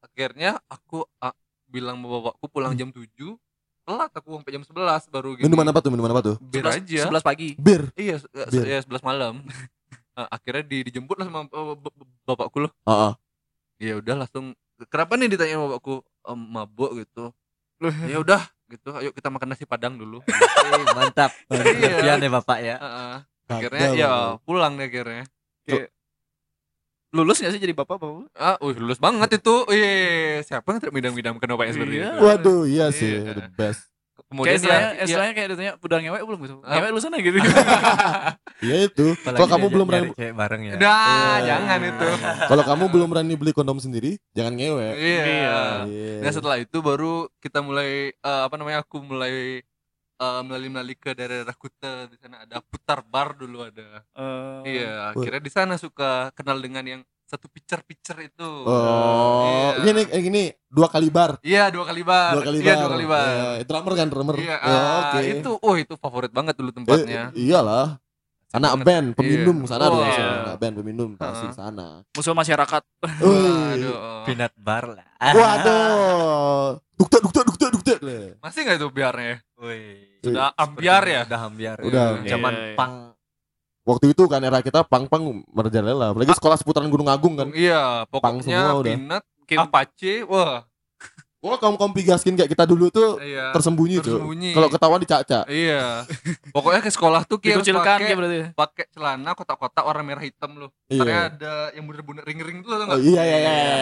Akhirnya aku ah, bilang sama bapakku pulang jam 7 telat aku sampai jam 11 baru gitu. Minuman apa tuh? Minuman apa tuh? Bir 11 aja. 11 pagi. Bir. Iya, Bir. ya 11 malam. Nah, akhirnya di, dijemput lah sama eh, bapakku loh. Heeh. Ya udah langsung kenapa nih ditanya sama bapakku "Em, mabuk gitu. ya udah gitu, ayo kita makan nasi padang dulu. Eh, mantap Iya. Ya bapak ya Heeh. Gagal, akhirnya ya Bang. pulang deh akhirnya. Lulus gak sih jadi bapak bapak? Ah, wih lulus banget itu. Iya, siapa yang tidak midang-midangkan bapaknya seperti Iya. itu? Waduh, iya sih, Iya. the best. Kemudian Kayak istilahnya, ya, ya, istilahnya kayak ditanya udah ngewek belum gitu. Ah. Ngewek lu sana gitu. Iya itu. Kalau kamu belum berani, cewek bareng ya Nah, Iya. jangan itu. kalau kamu belum berani beli kondom sendiri, jangan ngewe. Iya. Iya. Iya. Nah setelah itu baru kita mulai eh, apa namanya aku mulai eh, melalui ke daerah Kuta di sana ada putar bar dulu ada. Eh, Iya, akhirnya di sana suka kenal dengan yang satu picture-picture itu. Oh, Iya. gini eh, gini dua kali bar. Iya, dua kali bar. Dua kali Iya, bar. dua kali bar. Iya, drummer kan drummer. Iya, Ya, ah, oke. itu oh itu favorit banget dulu Eh, tempatnya. iyalah. Anak banget. band, peminum Iya. sana ada Wah. langsung. anak band peminum pasti Heeh. sana. Musuh masyarakat. Wih. Aduh. Peanut bar lah. Waduh. Dukta dukta dukta dukta. Masih nggak itu biarnya? Wih. Sudah ambiar ya? Udah ambiar. Udah. Zaman Iya, iya. pang Waktu itu kan era kita pang-pang merajalela, apalagi sekolah seputaran Gunung Agung kan. Iya, Pang pokoknya semua udah. Peanut, Kim- Apache, wah, Wah, kaum kaum pigaskin kayak kita dulu tuh iya. tersembunyi tuh. Tersembunyi. Kalau ketahuan dicaca. Iya. Pokoknya ke sekolah tuh Ki harus Dikucilkan pakai berarti. pakai celana kotak-kotak warna merah hitam loh. Karena Iya. ada yang bener-bener ring-ring tuh tau Oh, iya iya iya. iya.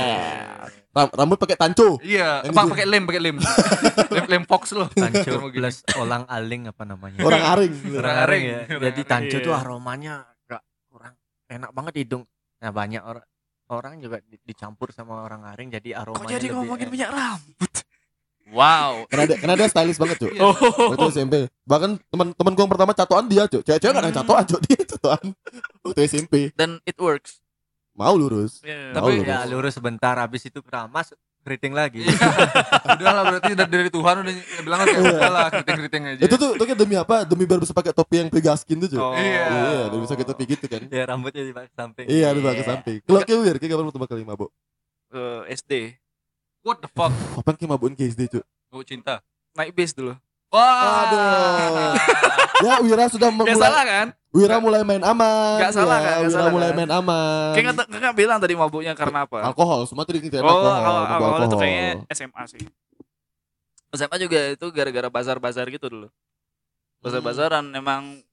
Ram- rambut pakai tanco. Iya, apa gitu. pakai lem, pakai lem. lem, lem fox loh. tanco plus olang aling apa namanya? Orang aring. Orang aring aring. ya. Orang Jadi tanco tuh Iya. aromanya gak kurang enak banget hidung. Nah banyak orang orang juga di- dicampur sama orang aring jadi aromanya Kok jadi ngomongin minyak rambut? Wow. Karena dia, karena dia stylish banget, Cuk. Iya. Oh. Waktu SMP. Bahkan teman-teman gue yang pertama catoan dia, Cuk. Cewek-cewek enggak ada catoan, Cuk. Dia catoan. Waktu SMP. Dan it works. Mau lurus. Iya. Tahu Tapi lu. Ya lurus sebentar habis itu keramas keriting lagi. Iya. udah lah berarti dari, dari Tuhan udah bilang kayak udah lah keriting-keriting aja. Itu tuh, tuh kan demi apa? Demi biar bisa pakai topi yang pegaskin tuh. Oh. Iya. Iya, biar bisa kita topi gitu kan. ya rambutnya di samping. Iya, di bawah ke samping. Kalau kayak weird, kayak kapan pertama kali mabuk? Eh, SD. What the fuck? Apa yang kayak mabukin ke SD, Cuk? Oh cinta. Naik bis dulu. Wah. Aduh. Ya, Wira sudah Gak mulai salah kan? Wira mulai main aman. Nggak salah ya, kan? Nggak Wira salah mulai kan? main aman. Kayak nggak bilang tadi mabuknya karena apa? alkohol, semua tuh dikit Oh, alkohol, awal, mabuk awal itu alkohol. kayaknya SMA sih. SMA juga itu gara-gara bazar-bazar gitu dulu. Bazar-bazaran emang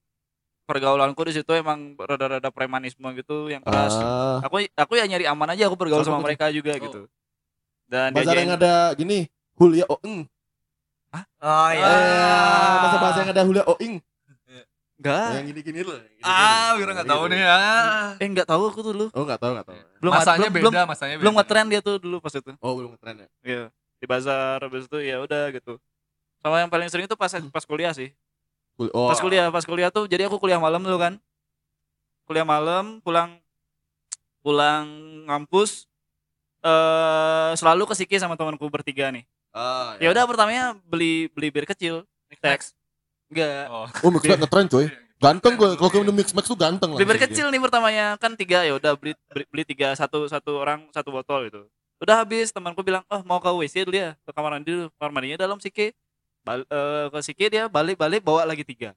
pergaulanku di situ emang rada-rada premanisme gitu yang keras. Ah, Aku aku ya nyari aman aja aku bergaul Sama sama mereka juga Oh. gitu. Dan bazar diajain- yang ada gini, Hulia Oing. Oh iya. Eh, bahasa-bahasa yang ada Hulia Oing. enggak. Yang gini-gini loh. Ah, Wira nggak tahu Gitu. nih ya. Eh enggak tahu aku tuh dulu. Oh, enggak tahu, enggak tahu. Belum masanya belum, beda, belum, masanya beda. belum ngetren dia tuh dulu pas itu. Oh, belum ngetren ya. Iya. Di bazar habis itu ya udah gitu. Sama yang paling sering itu pas pas kuliah sih. Oh, Pas kuliah, pas kuliah tuh jadi aku kuliah malam dulu kan. Kuliah malam, pulang pulang ngampus eh selalu ke Siki sama temanku bertiga nih. Ah, Ya udah pertamanya beli beli bir kecil, teks. Enggak. Oh. Oh, mix Max ngetren, coy. Ganteng gue. Kalau kamu mix Max tuh ganteng Beli bir kecil nih pertamanya kan tiga ya udah beli, beli beli tiga satu satu orang satu botol gitu. Udah habis temanku bilang, "Oh, mau ke WC dulu ya, ke kamar mandi dulu." Kamar mandinya dalam Siki. Bal eh, ke Siki dia balik-balik bawa lagi tiga.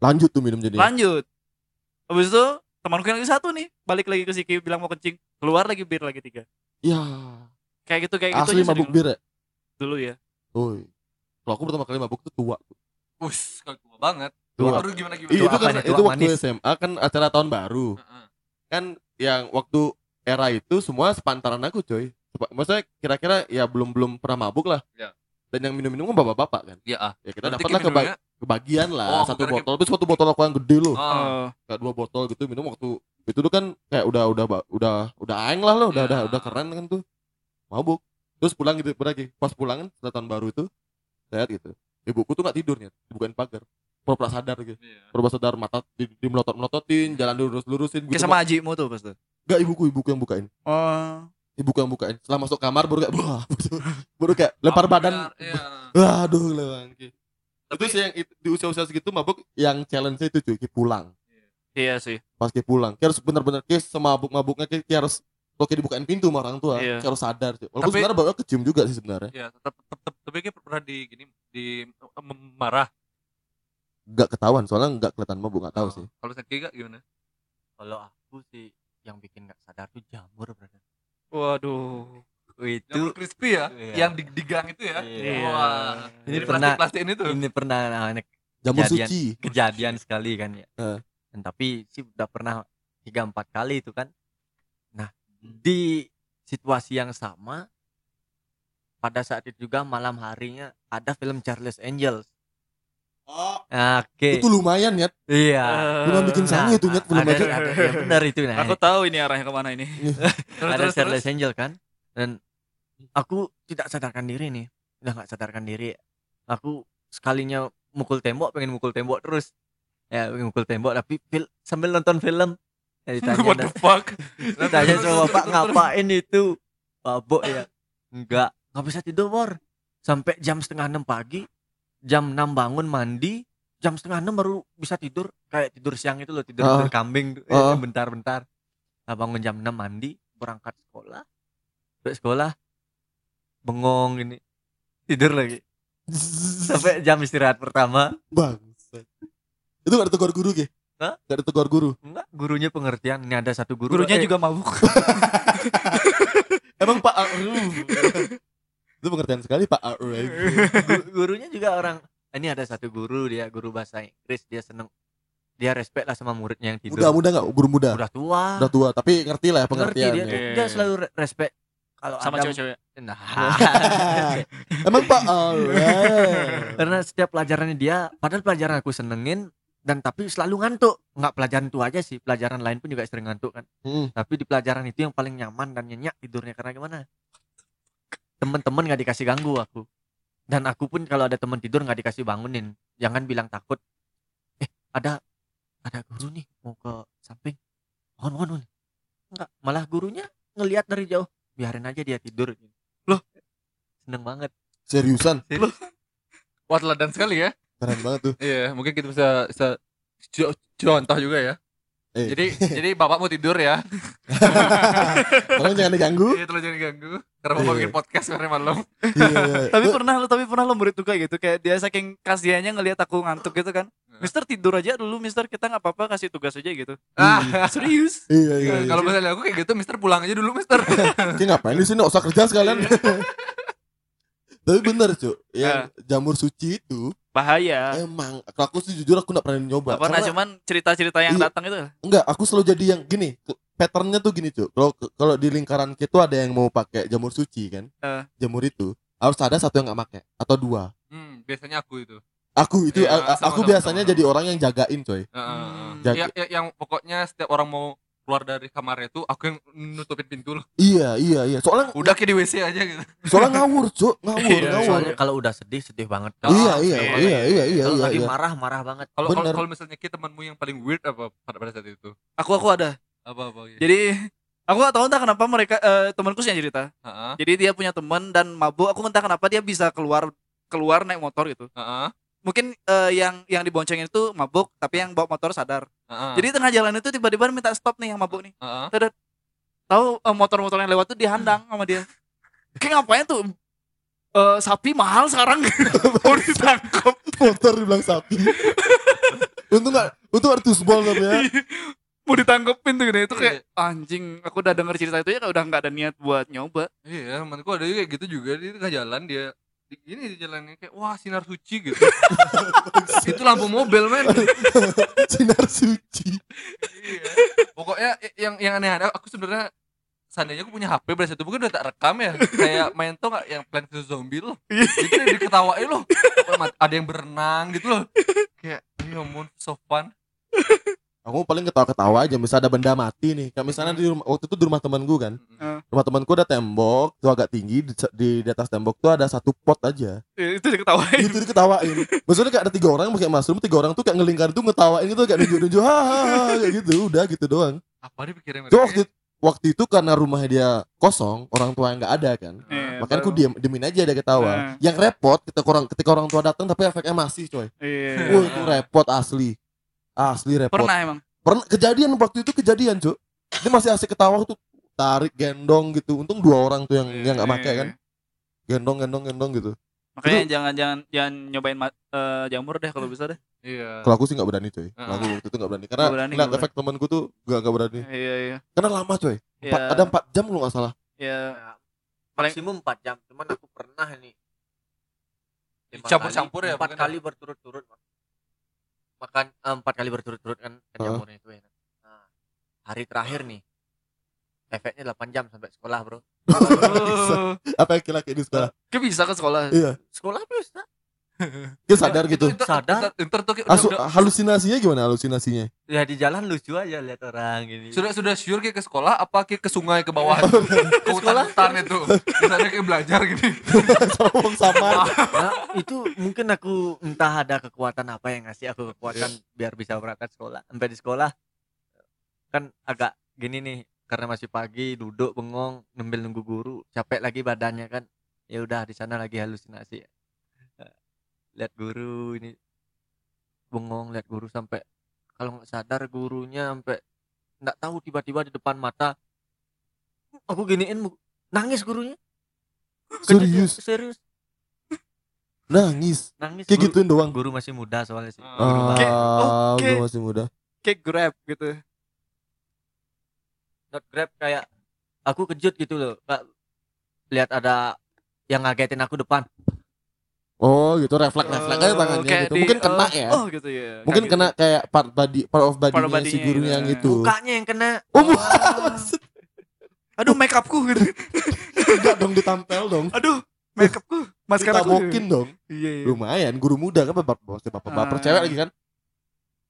Lanjut tuh minum jadi. Lanjut. Habis itu temanku yang lagi satu nih, balik lagi ke Siki bilang mau kencing, keluar lagi bir lagi tiga. Iya. Kayak gitu kayak gitu Asli mabuk bir ya? Dulu ya. Oi. Kalau aku pertama kali mabuk tuh tua. Us, kalau tua banget. Tua. Baru gimana gimana? Iya, itu kan itu waktu manis. SMA kan acara tahun baru. Heeh. Kan yang waktu era itu semua sepantaran aku, coy. Maksudnya kira-kira ya belum belum pernah mabuk lah. Ya. Dan yang minum-minum kan bapak-bapak kan. Iya ah. Ya kita Berarti dapat lah Ki keba- kebagian lah Oh, satu botol. Tapi satu botol aku yang gede loh. Kayak dua botol gitu minum waktu itu tuh kan kayak udah udah udah udah aeng lah loh, udah Ya. udah udah keren kan tuh. Mabuk. Terus pulang gitu lagi. Pas pulang kan setelah tahun baru itu saya gitu. Ibuku tuh nggak tidurnya, dibukain pagar. Pura-pura sadar gitu. Iya. Pura-pura sadar mata di, di melotot-melototin, jalan lurus-lurusin kayak gitu. sama ajimu tuh pas tuh. Enggak ibuku, ibuku yang bukain. Oh. Ibuku yang bukain. Setelah masuk kamar baru kayak wah, baru kayak lempar badan. Iya. Wah, aduh lewang. Itu Tapi- sih yang itu- di usia-usia segitu mabuk yang challenge itu cuy, pulang. Iya sih. Pas Ki pulang, Ki harus bener-bener Ki semabuk-mabuknya Ki, Ki harus kalau Ki dibukain pintu sama orang tua, Iya. Harus sadar cuy. Walaupun Tapi- sebenarnya bawa kecium juga sih sebenarnya. Iya, tetap tetap tapi kayak pernah di gini di eh, marah. Enggak ketahuan soalnya enggak kelihatan mabuk, enggak tahu Oh, sih. Kalau Seki gak gimana? Kalau aku sih yang bikin nggak sadar tuh jamur brother. Waduh. Itu Jamur crispy ya, Iya. yang di, di gang itu ya. Iya. Wah. Ini pernah- plastik ini tuh. ini pernah nah, Jamur Kejadian. suci. kejadian sekali kan ya. Eh. Dan tapi sih udah pernah tiga empat kali itu kan. Nah di situasi yang sama pada saat itu juga malam harinya ada film Charles Angels. Oh, Oke. itu lumayan ya. Iya. Belum bikin sange itu nyet belum ada, aja. ada, ya benar itu nah. Aku tahu ini arahnya ke mana ini. Terus, ada terus, Charles terus. Angel kan dan aku tidak sadarkan diri nih udah nggak sadarkan diri aku sekalinya mukul tembok pengen mukul tembok terus ya pengen mukul tembok tapi fil- sambil nonton film Ya, ditanya What the fuck? Tanya sama bapak ngapain itu? Mabok ya. Enggak Nggak bisa tidur Bor. Sampai jam setengah enam pagi Jam 6 bangun mandi Jam setengah enam baru bisa tidur. Kayak tidur siang itu loh Tidur, tidur kambing. Ah. Bentar-bentar. Nah, bangun jam 6 mandi Berangkat sekolah. Sampai sekolah Bengong ini. Tidur lagi. Sampai jam istirahat pertama. Bangsat. Itu gak ditegur guru ke? Hah? Gak ditegur guru. Enggak Gurunya pengertian Ini ada satu guru Gurunya eh, juga mabuk. Emang Pak Aru. itu pengertian sekali Pak Aru. Gu- gurunya juga orang ini ada satu guru dia guru bahasa Inggris dia seneng dia respect lah sama muridnya yang tidur Muda muda gak? Guru muda. udah tua Udah tua tapi ngerti lah ya ngerti pengertian. dia, Iya. dia selalu re- respect kalau Sama cewek-cewek. nah Emang Pak Aru. karena setiap pelajarannya dia padahal pelajaran aku senengin dan tapi selalu ngantuk. Nggak pelajaran itu aja sih. Pelajaran lain pun juga sering ngantuk kan. Hmm. tapi di pelajaran itu yang paling nyaman dan nyenyak tidurnya. Karena gimana? Temen-temen nggak dikasih ganggu aku. Dan aku pun kalau ada temen tidur nggak dikasih bangunin. Jangan bilang takut. Eh ada ada guru nih mau ke samping. Mohon mohon mohon." nggak malah gurunya ngelihat dari jauh. Biarin aja dia tidur. Loh seneng banget. Seriusan? Wah teladan sekali ya. Keren banget tuh. Iya, mungkin kita bisa bisa co- contoh juga ya. Eh. Jadi jadi bapak mau tidur ya. Tolong jangan diganggu. Iya, tolong jangan ganggu. Karena bapak Iya. bikin podcast karena malam. Iya, iya. tapi pernah lo tapi pernah lo murid juga gitu kayak dia saking kasihannya ngelihat aku ngantuk gitu kan Mister tidur aja dulu Mister kita nggak apa-apa kasih tugas aja gitu Ah, serius Iya, iya, iya. kalau misalnya aku kayak gitu, Mister pulang aja dulu, Mister. Ki ngapain di sini? Nggak usah kerja sekalian. Tapi bener cuy, yang jamur suci itu bahaya emang kalau aku sih jujur aku nggak pernah nyoba. Gak pernah Karena- cuman cerita-cerita yang Iya. datang itu enggak, aku selalu jadi yang gini. Patternnya tuh gini cuy. Kalau kalau di lingkaran kita ada yang mau pakai jamur suci kan, Eh. jamur itu harus ada satu yang nggak pakai atau dua. Hmm, biasanya aku itu. Aku itu a- a- sama, aku sama, biasanya sama. jadi orang yang jagain coy. Heeh, heeh. Hmm. Jaga- Ya, ya, yang pokoknya setiap orang mau keluar dari kamarnya itu aku yang nutupin pintu loh. Iya iya iya. Soalnya Udah kayak di WC aja gitu. soalnya ngawur cuy, ngawur Iya, ngawur. soalnya kalau udah sedih sedih banget Iya Oh, iya iya, iya iya iya kalau iya. lagi iya. marah marah banget Kalau kalau misalnya kita temanmu yang paling weird apa pada pada saat itu? aku aku ada Apa apa gitu. jadi aku gak tahu entah kenapa mereka eh, temanku sih yang cerita Heeh. jadi dia punya teman dan mabuk aku entah kenapa dia bisa keluar keluar naik motor gitu Heeh. mungkin eh, yang yang diboncengin itu mabuk tapi yang bawa motor sadar Heeh. jadi tengah jalan itu tiba-tiba minta stop nih yang mabuk nih Heeh. tahu eh, motor-motor yang lewat tuh dihadang sama dia kayak ngapain tuh Eh, sapi mahal sekarang mau ditangkap motor dibilang sapi. untung nggak, untung ada tusbol tapi ya. mau ditangkepin tuh gitu itu Iya. kayak anjing aku udah denger cerita itu ya kayak udah nggak ada niat buat nyoba Iya, temanku ada juga kayak gitu juga dia tengah jalan dia di, ini di jalannya kayak wah sinar suci gitu. itu lampu mobil men. Sinar suci. iya. Pokoknya yang yang aneh-aneh aku sebenarnya seandainya aku punya HP saat itu mungkin udah tak rekam ya kayak main tuh nggak yang Plant vs Zombie loh itu yang diketawain loh ada yang berenang gitu loh kayak ya ampun so fun Aku paling ketawa-ketawa aja, misalnya ada benda mati nih. Kayak misalnya di rumah, waktu itu di rumah temanku kan. Eh. Rumah temanku ada tembok, tuh agak tinggi di, di, di atas tembok tuh ada satu pot aja. Ya, itu diketawain itu diketawain. Maksudnya kayak ada tiga orang pakai mushroom, tiga orang tuh kayak ngelingkar tuh ngetawain gitu kayak nunjuk-nunjuk hahaha kayak gitu, udah gitu doang. apa dia pikiran So, waktu waktu itu karena rumahnya dia kosong, orang tua yang nggak ada kan. Iya, Makanya aku diam diemin aja dia ketawa. Nah. Yang repot ketika orang ketika orang tua datang tapi efeknya masih coy. Iya. Wah, itu repot asli. Asli repot. pernah emang Pernah kejadian waktu itu kejadian, Cuk. Dia masih asik ketawa tuh tarik gendong gitu. Untung dua orang tuh yang yang nggak pakai kan. Gendong gendong gendong gitu. makanya jangan jangan jangan nyobain eh, jamur deh kalau bisa deh iya Kalau aku sih nggak berani, coy. Kalau aku waktu itu nggak berani karena Nggak berani, nggak efek temanku tuh gak nggak berani. iya iya Karena lama, coy. Empat, Iya. Ada empat jam kalau nggak salah. ya Paling- maksimum 4 jam cuman aku pernah ini Campur-campur ya, empat mungkin kali berturut-turut makan eh, empat kali berturut-turut kan kan jamurnya itu enak nah, hari terakhir nih efeknya 8 jam sampai sekolah bro. Apa yang laki di sekolah? Kayak bisa ke sekolah. Iya. sekolah bisa Dia sadar gitu. Itu- itu- Sadar. itu- Ntar tuh Asu, udah- halusinasinya gimana halusinasinya? ya di jalan lucu aja lihat orang gini. Sudah sudah sure kayak ke sekolah apa kayak ke sungai ke bawah? Ke hutan-hutan itu. Di sana kayak belajar gitu Sama sama. Nah, itu mungkin aku entah ada kekuatan apa yang ngasih aku kekuatan biar bisa berangkat sekolah sampai di sekolah. Kan agak gini nih karena masih pagi duduk bengong nembil nunggu guru capek lagi badannya kan. Ya udah di sana lagi halusinasi lihat guru ini bengong lihat guru sampai kalau nggak sadar gurunya sampai nggak tahu tiba-tiba di depan mata aku giniin nangis gurunya Serius? serius Nangis. nangis Kayak Guru- gituin doang. guru masih muda soalnya sih. Guru Ah, Kayak- oke. gua masih muda. Kayak grab gitu. not grab kayak aku kejut gitu loh lihat ada yang ngagetin aku depan Oh, gitu refleks refleks aja Oh, tangannya kayak gitu. di- Mungkin kena oh, ya. Oh gitu ya. Mungkin Kayak kena gitu. kayak part body part of Part of si gurunya gitu. yang itu. mukanya yang kena Oh, bukan. Aduh make upku gitu. Enggak dong ditampel dong. Aduh make upku. Maskara Ditabokin dong. Iya iya. Lumayan, guru muda kan bapak bapak bapak, baper Ah. cewek lagi kan?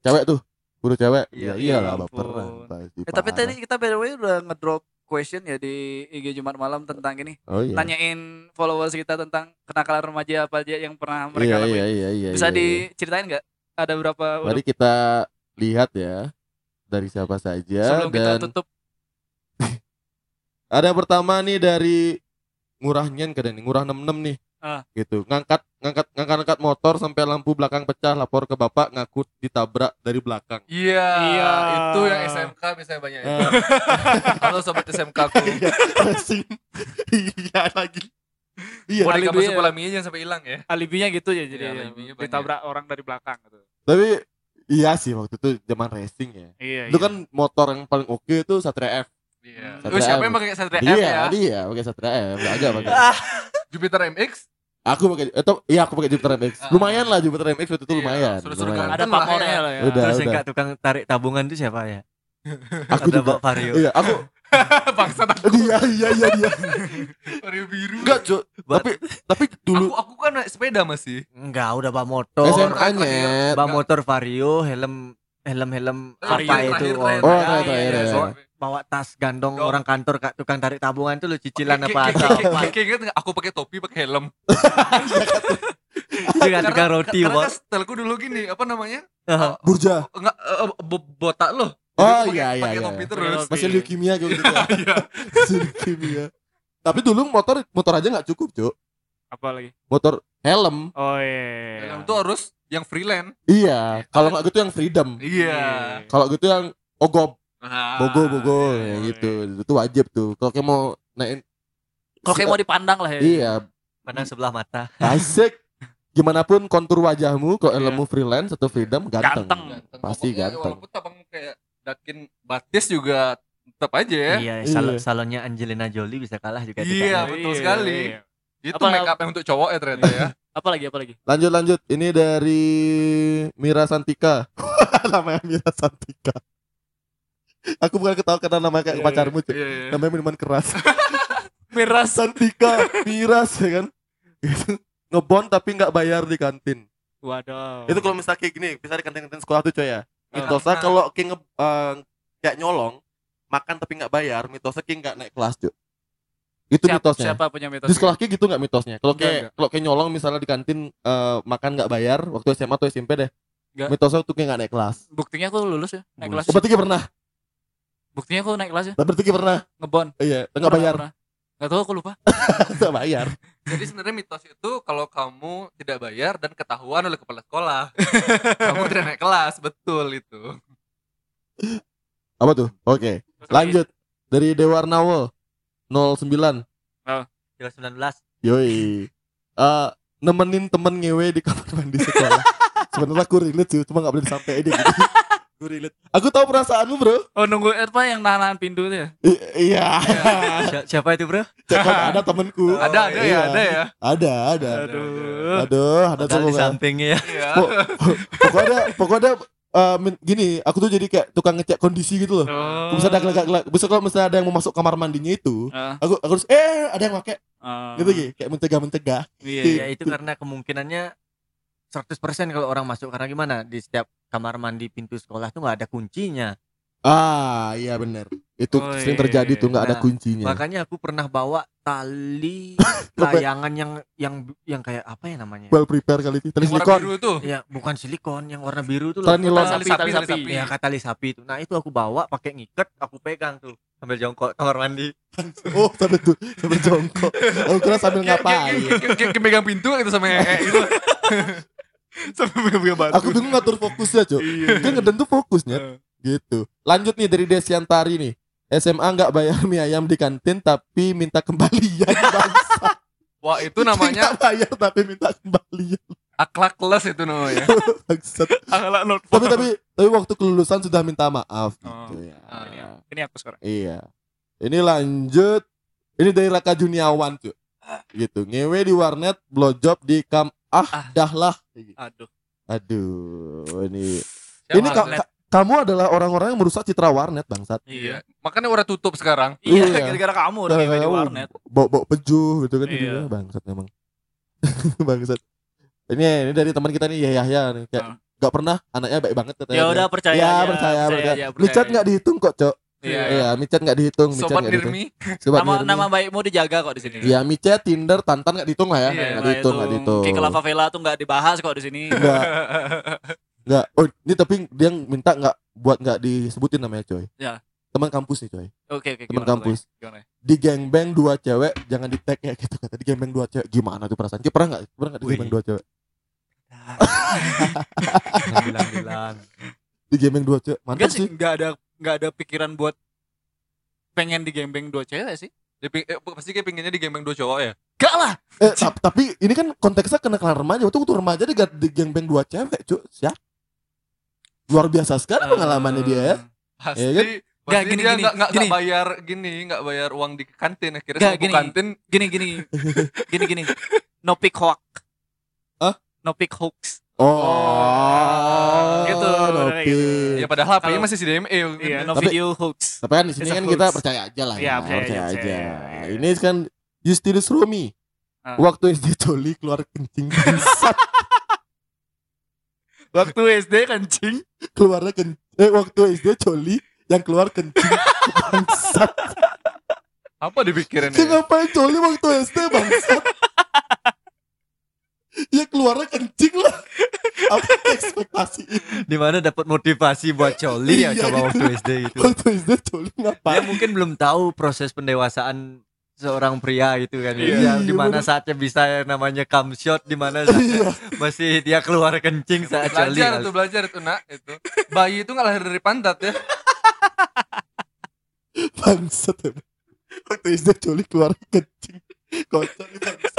Cewek tuh. Guru cewek. Iya, Iya, iya, iyalah ampun. baperan. Eh, tapi tadi kita by the way udah ngedrop question ya di IG Jumat malam tentang ini. Oh iya. Tanyain followers kita tentang kenakalan remaja apa aja yang pernah Iya mereka lakuin. iya iya iya. Bisa iya, iya. diceritain nggak? Ada berapa Mari kita lihat ya dari siapa saja sebelum kita dan tutup? ada yang pertama nih dari ngurahnya kan nih, ngurah 66 nih. Ah. Gitu. Ngangkat ngangkat ngangkat ngangkat motor sampai lampu belakang pecah lapor ke bapak ngaku ditabrak dari belakang. Iya, Iya. itu yang SMK biasanya banyak. ya. Eh, Halo sobat SMK aku. racing. iya lagi. Iya. Mau Alibi masuk ya. polaminya jangan sampai hilang ya. Alibinya gitu ya jadi Iya, ya, banyak. ditabrak orang dari belakang gitu. Tapi iya sih waktu itu zaman racing ya. Iya. Itu iya. kan motor yang paling oke itu Satria F. Iya. Satria Lu siapa M. yang pakai Satria M Dia, ya? dia pakai Satria F, enggak agak pakai. Jupiter MX? Aku pakai itu iya aku pakai Jupiter MX. Ah. Lumayan lah Jupiter MX waktu itu Iya, lumayan. suruh-suruh lumayan. ada lah pamornya ya. ya. Udah. terus yang nggak tukang tarik tabungan itu siapa ya Aku ada juga. Pak Vario Iya, aku Bangsat aku. dia iya iya dia. Vario biru. Enggak, Cuk. Tapi tapi dulu Aku aku kan naik sepeda masih. enggak udah bawa motor SMA nyet. bawa motor Vario helm helm helm apa Iya, itu terakhir, oh, terakhir, Oh, terakhir. terakhir, Iya, ya. Bawa- tas gandong Dong. orang kantor kak tukang tarik tabungan itu lo cicilan Kayak- apa apa inget nggak? Aku pakai topi, pakai helm. dengan tukang roti karena bos stylku dulu gini, apa namanya? Burja. Enggak eh, bo- botak loh. Oh, aku iya, pakai- iya, Pakai iya. topi Pakai terus. Masih leukemia gitu gitu. ya. Iya. Masih leukemia. Tapi dulu motor motor aja nggak cukup, Cuk. Apa lagi? Motor helm. Oh iya. Helm itu harus yang freelance. Iya, kalau nggak gitu yang freedom. Iya. Kalau gitu yang ogob, Ah, bogo bogo iya, ya iya. gitu. Itu wajib tuh. Kalau kayak mau naikin Kalau kayak mau dipandang lah ya. Iya, pandang sebelah mata asik. Gimana pun kontur wajahmu, kalau Iya. helmmu freelance atau freedom ganteng. Ganteng. Ganteng. Pasti Pokoknya ganteng. Walaupun tabang kayak dakin batis juga tetap aja ya. iya Iya. sal- salonnya Angelina Jolie bisa kalah juga Iya, betul Iya, sekali. iya. Itu Apa- make up yang untuk cowok ya ternyata ya. Apa lagi? Apa lagi? Lanjut lanjut. Ini dari Mira Santika. Namanya Mira Santika. Aku bukan ketawa karena nama kayak Iya, pacarmu, Cuk. Iya, iya. Namanya minuman keras. Miras. Santika, Miras ya kan. Gitu. Ngebon tapi nggak bayar di kantin. Waduh. Itu kalau misalnya kayak gini, bisa di kantin-kantin sekolah tuh coy ya. Ah. Mitosnya Ah. kalau kayak nge, eh, kayak nyolong, makan tapi nggak bayar, mitosnya kayak nggak naik kelas, Cuk. Itu siapa, mitosnya. siapa punya mitos? Di sekolah kayak gitu nggak mitosnya? Kalau kayak kalau kayak nyolong misalnya di kantin eh, makan nggak bayar waktu SMA atau SMP deh. Enggak. Mitosnya tuh kayak nggak naik kelas. Buktinya aku lulus ya, naik kelas. Oh, berarti kayak pernah. Buktinya aku naik kelas ya, Berarti pernah. ngebon. Iya, nggak Pernah, bayar. pernah. Nggak tahu aku lupa. Nggak bayar. Jadi sebenarnya mitos itu kalau kamu tidak bayar dan ketahuan oleh kepala sekolah, kamu tidak naik kelas, betul itu. Apa tuh? Oke. Lagi, Lanjut dari Dewarnawo 09. Kira 19 Yoi. Eh nemenin temen ngewe di kamar mandi sekolah. Sebenarnya aku relate sih, cuma gak boleh disampaikan gitu. Gue relate. Aku tahu perasaanmu, Bro. Oh nunggu apa yang nahan pintu itu ya? I- iya. Si- siapa itu bro Cek ada temenku. ada ada ya, Iya. ada ya. Ada, ada. Aduh. Aduh, ada Padahal di tuh sampingnya ya Iya. Po- pokoknya pokoknya min- gini, aku tuh jadi kayak tukang ngecek kondisi gitu loh. Oh. Bisa ada gelak bisa kalau misalnya ada yang mau masuk kamar mandinya itu, Ah, aku aku harus eh ada yang pakai ah. gitu gitu, kayak mencegah-mencegah. Iya. ya iya. itu karena kemungkinannya 100% kalau orang masuk karena gimana di setiap kamar mandi pintu sekolah tuh nggak ada kuncinya Ah, iya benar. Itu Oh, sering iya, terjadi iya. tuh nggak ada Nah, kuncinya. makanya aku pernah bawa tali layangan yang yang yang kayak apa ya namanya? well prepare kali itu tali Yang silikon biru itu. Ya, bukan silikon, yang warna biru tuh Tali loh. nilon. Tali Sapi, sapi, tali tali sapi. sapi. Ya, kata tali sapi itu. Nah, itu aku bawa pakai ngikat, aku pegang tuh sambil jongkok kamar mandi. oh sampai tuh sampai jongkok aku kira sambil ngapain megang pintu gitu sama ee gitu. Sampai pegang batu. aku bingung ngatur fokusnya cok kan ngeden tuh fokusnya. Gitu. Lanjut nih dari Desiantari nih. SMA nggak bayar mie ayam di kantin tapi minta kembalian bangsa Wah, itu namanya nggak bayar tapi minta kembalian. Akhlak kelas itu namanya. Bangsat. Akhlak not tapi tapi tapi waktu kelulusan sudah minta maaf Oh. gitu ya. Ah, iya. Ini aku sekarang. iya. Ini lanjut. Ini dari Raka Juniawan cuy gitu. Ngewe di warnet blowjob di kam ah, Ah. dah lah Aduh. aduh ini Siapa ini ka- ka- kamu adalah orang-orang yang merusak citra warnet bangsat Iya. Makanya udah tutup sekarang. Iya, Iya. gara-gara kamu udah di kamu warnet. bawa-bawa pejuh gitu kan Iya. bangsat memang bangsat ini ini dari teman kita nih ya Yahya nih kayak Ah. nggak pernah anaknya baik banget katanya Ya udah percaya ya aja, percaya percaya, aja, micat nggak dihitung kok cok Iya. iya micat nggak dihitung Sobat nggak dihitung Dirmi. Sobat Nama Nirmi. nama baikmu dijaga kok di sini. Iya micet Tinder Tantan nggak dihitung lah ya Iya, nggak Nggak dihitung nggak dihitung Kiki Lava Vela tuh nggak dibahas kok di sini. nggak nggak oh ini tapi dia minta nggak buat nggak disebutin namanya coy Ya. teman kampus nih coy Oke oke. Teman gimana, kampus. Gimana? di gangbang dua cewek jangan di tag ya gitu kata di gangbang dua cewek gimana tuh perasaan Ki pernah nggak pernah nggak di Wih. gangbang dua cewek bilang-bilang. di gangbang dua cewek mantap sih, sih enggak ada enggak ada pikiran buat pengen digembeng dua cewek sih. Dia ping- eh, pasti kayak pinginnya di gaming dua cowok ya. Enggak lah. Eh, tap- tapi ini kan konteksnya kenakalan remaja. Waktu waktu remaja dia gak di gangbang dua cewek, cuy. Siap. Luar biasa sekali pengalamannya dia ya. Pasti, Iya kan? Nggak, gini, dia gini, nggak nggak gini. nggak bayar gini, nggak bayar uang di kantin akhirnya Nggak, sama gini. kantin Gini gini. gini gini. No pick hoax. Hah? No pick hoax. Oh, Gitu, Nopi. gitu. ya padahal HP-nya Kalau- masih CDMA Iya, no Tapi- video hoax. Tapi kan di sini kan kita percaya aja lah Iya, ya. percaya Percaya aja, aja. percaya. Ini kan Justinus Romi. Ah. Waktu SD Coli keluar kencing bangsat. Waktu SD kencing. keluarnya kencing. Eh, waktu SD Coli yang keluar kencing bangsat. apa dipikirin Dia ya? ngapain Coli waktu SD bangsat? Ya keluarnya kencing lah. Apa ekspektasi Di mana dapat motivasi buat coli ya Iya, coba gitu. waktu SD gitu. Waktu SD Coli Dia ngapain? mungkin belum tahu proses pendewasaan seorang pria gitu kan. Iya, Iya, di mana saatnya bisa yang namanya cum shot, di mana masih dia keluar kencing saat coli. belajar tuh belajar itu nak itu bayi itu nggak lahir dari pantat ya Bangsat. Waktu SD Coli keluar kencing Kocak bangsat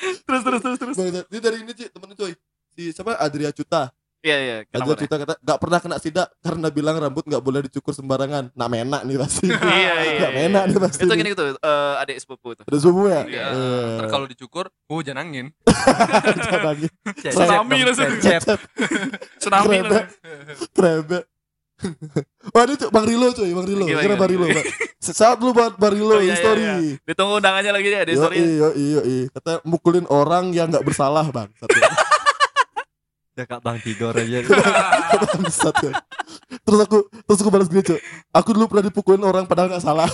Terus terus terus terus. Ini dari ini Ci temen coy Si siapa Adria Cuta Iya iya. Adria? Cuta kata Gak pernah kena sidak Karena bilang rambut gak boleh dicukur sembarangan Nah menak nih pasti Iya iya. Gak menak nih pasti Itu gini gitu. eh, adik sepupu itu. Udah semua ya Iya. Ntar kalau dicukur oh jangan angin jangan angin. Tsunami langsung. cecep. Tsunami lah. Krebek Wah ini cuy, Bang Rilo cuy, Bang Rilo. Gila, Kira. Bang Rilo. Bang. Saat dulu buat Bang Rilo Oh, iya, in story. iya, iya. Ditunggu undangannya lagi ya di Yo story. iyo iyo Kata mukulin orang yang nggak bersalah bang. Satu. Udah kak Bang Tigor aja. Bangsat ya. Terus aku terus aku balas gini cuy. Aku dulu pernah dipukulin orang padahal nggak salah.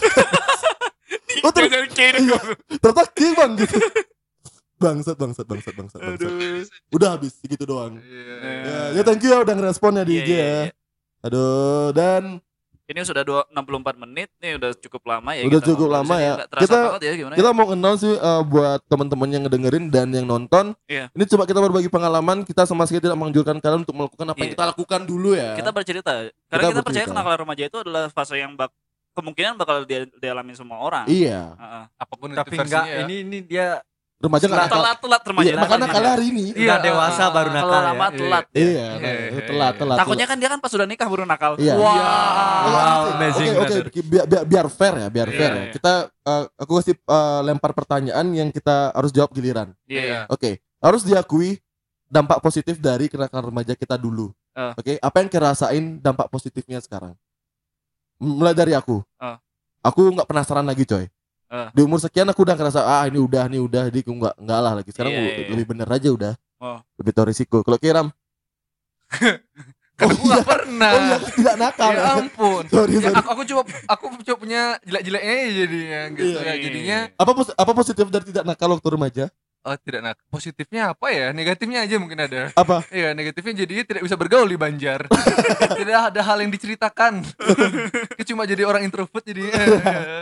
oh terus iya. Ternyata king bang gitu. Bangsat bangsat bangsat bangsat bangsat. Udah habis segitu doang. Iya. Ya, ya thank you ya udah ngeresponnya di Iya, IG iya, ya. iya. Aduh dan Ini sudah dua- 64 menit nih udah cukup lama ya. Udah kita cukup lama ya. Kita- ya gimana ya? kita mau kenal sih uh, buat teman-teman yang ngedengerin dan yang nonton. Iya. Ini coba kita berbagi pengalaman. Kita sama sekali tidak menganjurkan kalian untuk melakukan apa yang Iya. kita lakukan dulu ya. Kita bercerita. Karena Kita kita, percaya bercerita. kenakalan remaja itu adalah fase yang bak kemungkinan bakal dia dialami semua orang. Iya. Heeh. apa pun itu Tapi enggak, versinya ya. ini ini dia Remaja nggak nakal. Telat telat remaja. Iya, makanya nakal hari ini. Iya, udah dewasa ah, baru Kalau nakal lama ya. telat. Iya, Iya, nah, iya, telat, iya. telat. Takutnya kan dia kan pas sudah nikah baru nakal. Iya. Wah. Wow, amazing, Oke, oke, brother. oke, biar, biar, biar fair ya, biar Iya, fair ya. iya. Kita, uh, aku kasih uh, lempar pertanyaan yang kita harus jawab giliran. Iya. iya. Oke, harus diakui dampak positif dari kenakalan remaja kita dulu. Ah. Oke, apa yang kirasain dampak positifnya sekarang? Mulai dari aku. Ah. Aku nggak penasaran lagi, coy. Ah. Di umur sekian aku udah ngerasa ah ini udah, ini udah, jadi aku nggak nggak lah lagi. Sekarang Iya, u- iya, iya. lebih bener aja udah. Oh. Lebih tahu risiko. Kalau Kiram, Karena aku nggak pernah. Oh iya, tidak nakal. Ya ampun. Sorry, Ya, sorry. aku, aku coba aku coba punya jelek-jeleknya jadinya gitu Iya. ya. Jadinya Apa apa positif dari tidak nakal waktu remaja? Oh tidak nak positifnya apa ya? Negatifnya aja mungkin ada. Apa? Iya, negatifnya jadi tidak bisa bergaul di Banjar. tidak ada hal yang diceritakan. Cuma jadi orang introvert jadi eh,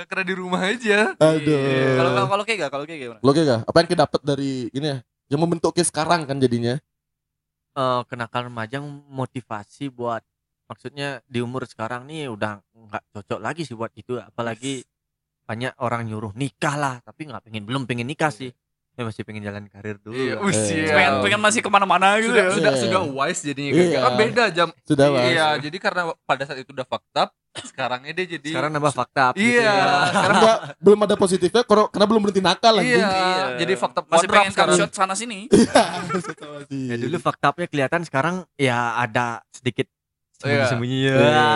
karena di rumah aja. Aduh. Kalau kalau kalau kayak gak, kalau kayak gimana? Lo kayak gak? Apa yang kita dapat dari ini ya? Yang membentuk kayak sekarang kan jadinya. eh kenakalan remaja motivasi buat maksudnya di umur sekarang nih udah nggak cocok lagi sih buat itu apalagi banyak orang nyuruh nikah lah tapi nggak pengen belum pengen nikah sih ya masih pengen jalan karir dulu Iya, lah. usia. Pengen, pengen masih ke mana-mana gitu sudah ya. sudah Iya. sudah wise jadinya Iya. kan Kan beda jam Sudah Mas. iya jadi karena pada saat itu udah fucked up sekarangnya dia jadi sekarang nambah fakta up gitu iya ya. sekarang Enggak, belum ada positifnya karena, belum berhenti nakal lagi. iya jadi fakta masih pengen sekarang shot sana sini. ya dulu fakta upnya kelihatan sekarang ya ada sedikit Iya. sembunyi-sembunyi ya Iya.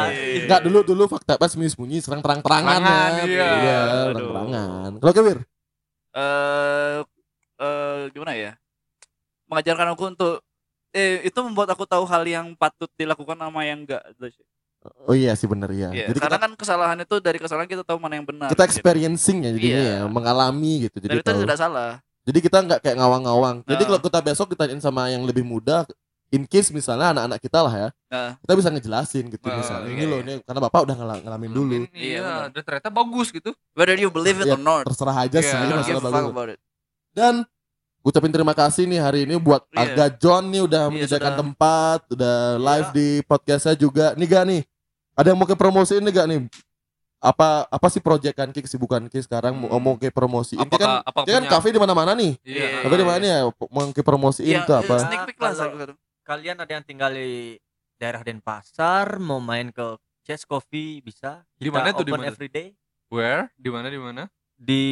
Enggak dulu dulu fakta pas sembunyi serang terang-terangan Terangan, ya. iya. Iya, terang-terangan. Kalau Kewir? eh eh gimana ya? Mengajarkan aku untuk eh itu membuat aku tahu hal yang patut dilakukan sama yang enggak. Oh iya sih bener ya. Iya, Jadi karena kita, kan kesalahan itu dari kesalahan kita tahu mana yang benar. kita gitu. experiencing ya jadinya Iya. ya, mengalami gitu. Dan Jadi itu tahu. tidak salah. Jadi kita nggak kayak ngawang-ngawang. Jadi Nah. kalau kita besok ditanyain sama yang lebih muda, in case misalnya anak-anak kita lah ya, Nah. kita bisa ngejelasin gitu Nah, misalnya. iya, Ini loh, iya. ini karena bapak udah ngala- ngalamin dulu. Iya, Iya, benar. dan ternyata bagus gitu. Whether you believe it Ya, or not. Terserah aja sih, Iya, ini don't masalah bagus. Dan ucapin terima kasih nih hari ini buat Iya. Aga John nih udah Iya, menyediakan sudah. tempat, udah live di podcastnya juga. Nih gak nih? Ada yang mau ke promosiin nih gak nih? Apa apa sih proyek kan Ki kesibukan Ki sekarang mau Hmm. mau ke promosiin? Ki Apakah kan apa Ki kan kafe di mana-mana nih. Iya. Kafe di mana nih ya? Mau ke promosiin Iya, tuh apa? Sneak peek lah kalian ada yang tinggal di daerah Denpasar mau main ke Chess Coffee bisa Di mana tuh, di mana? every day Where? Di mana di mana? di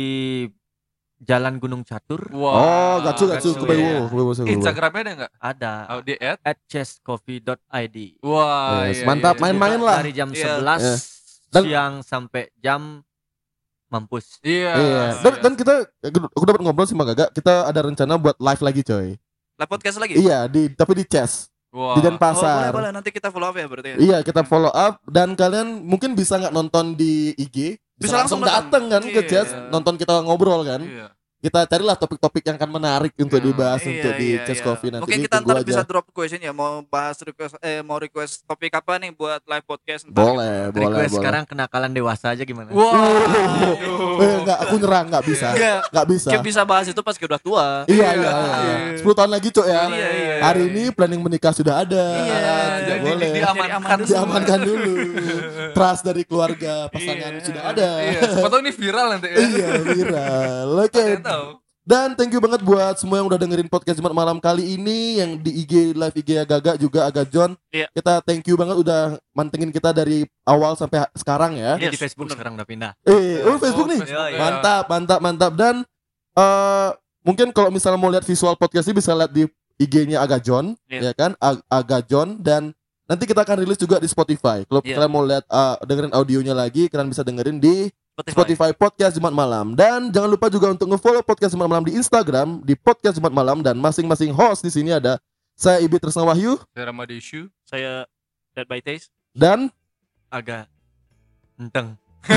Jalan Gunung Catur Oh, gatsu gatsu kebewo, iya. kebewo, kebewo. Instagramnya ada nggak? ada Oh, di at? at chesscoffee.id Wah, Yes, iya, mantap, iya. main-main Juga lah. dari jam Iya. 11 Iya. Dan- siang sampai jam mampus Iya. Iya. Dan, dan kita aku dapat ngobrol sama Gaga, kita ada rencana buat live lagi coy. Lah podcast lagi? Iya, di tapi di chess Wah. di Oh, Denpasar. boleh, boleh. Nanti kita follow up ya berarti. ya. Iya, kita follow up dan kalian mungkin bisa nggak nonton di IG, Bisa langsung datang kan ke Iya. chess, nonton kita ngobrol kan. Iya. Kita carilah topik-topik yang akan menarik untuk Iya. dibahas Iya, untuk di iya, chess iya. coffee nanti. Mungkin kita ntar aja. bisa drop question ya mau bahas request eh mau request topik apa nih buat live podcast ntar. Boleh, boleh, request boleh. sekarang kenakalan dewasa aja gimana Wah. Eh, enggak, aku nyerang nggak bisa. Enggak. Nggak bisa. Kita bisa bahas itu pas kita udah tua. Iya, iya, iya. 10 tahun lagi, Cok ya. Iya, iya. Hari ini planning menikah sudah ada. Iya, Tidak Jadi boleh. di- diamankan diamankan dulu. Trust dari keluarga pasangan Iya. sudah ada. Iya, siapa tahu ini viral nanti ya. iya, viral. Oke. Tahu. Dan thank you banget buat semua yang udah dengerin podcast Jumat malam kali ini yang di IG live IG Gaga juga Aga John. Iya. Kita thank you banget udah mantengin kita dari awal sampai sekarang ya. Ini di Yes, Facebook sekarang udah pindah Eh, oh Facebook nih. Facebook, Iya, ya. Mantap, mantap, mantap dan eh mungkin kalau misalnya mau lihat visual podcast ini bisa lihat di IG-nya Aga John, ya Iya. kan? Ag- Aga John dan nanti kita akan rilis juga di Spotify. Kalau Iya. kalian mau lihat eh, dengerin audionya lagi, kalian bisa dengerin di Spotify. Spotify Podcast Jumat Malam dan jangan lupa juga untuk nge-follow Podcast Jumat Malam di Instagram di Podcast Jumat Malam dan masing-masing host di sini ada saya Ibi Tresna Wahyu Saya Ramadeshu. Saya Dead by Taste. dan agak enteng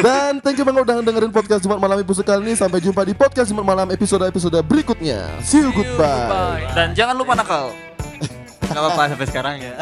dan thank you banget udah dengerin podcast Jumat Malam episode kali ini sampai jumpa di podcast Jumat Malam episode-episode berikutnya see you goodbye. Dan jangan lupa nakal. Nggak apa-apa sampai sekarang ya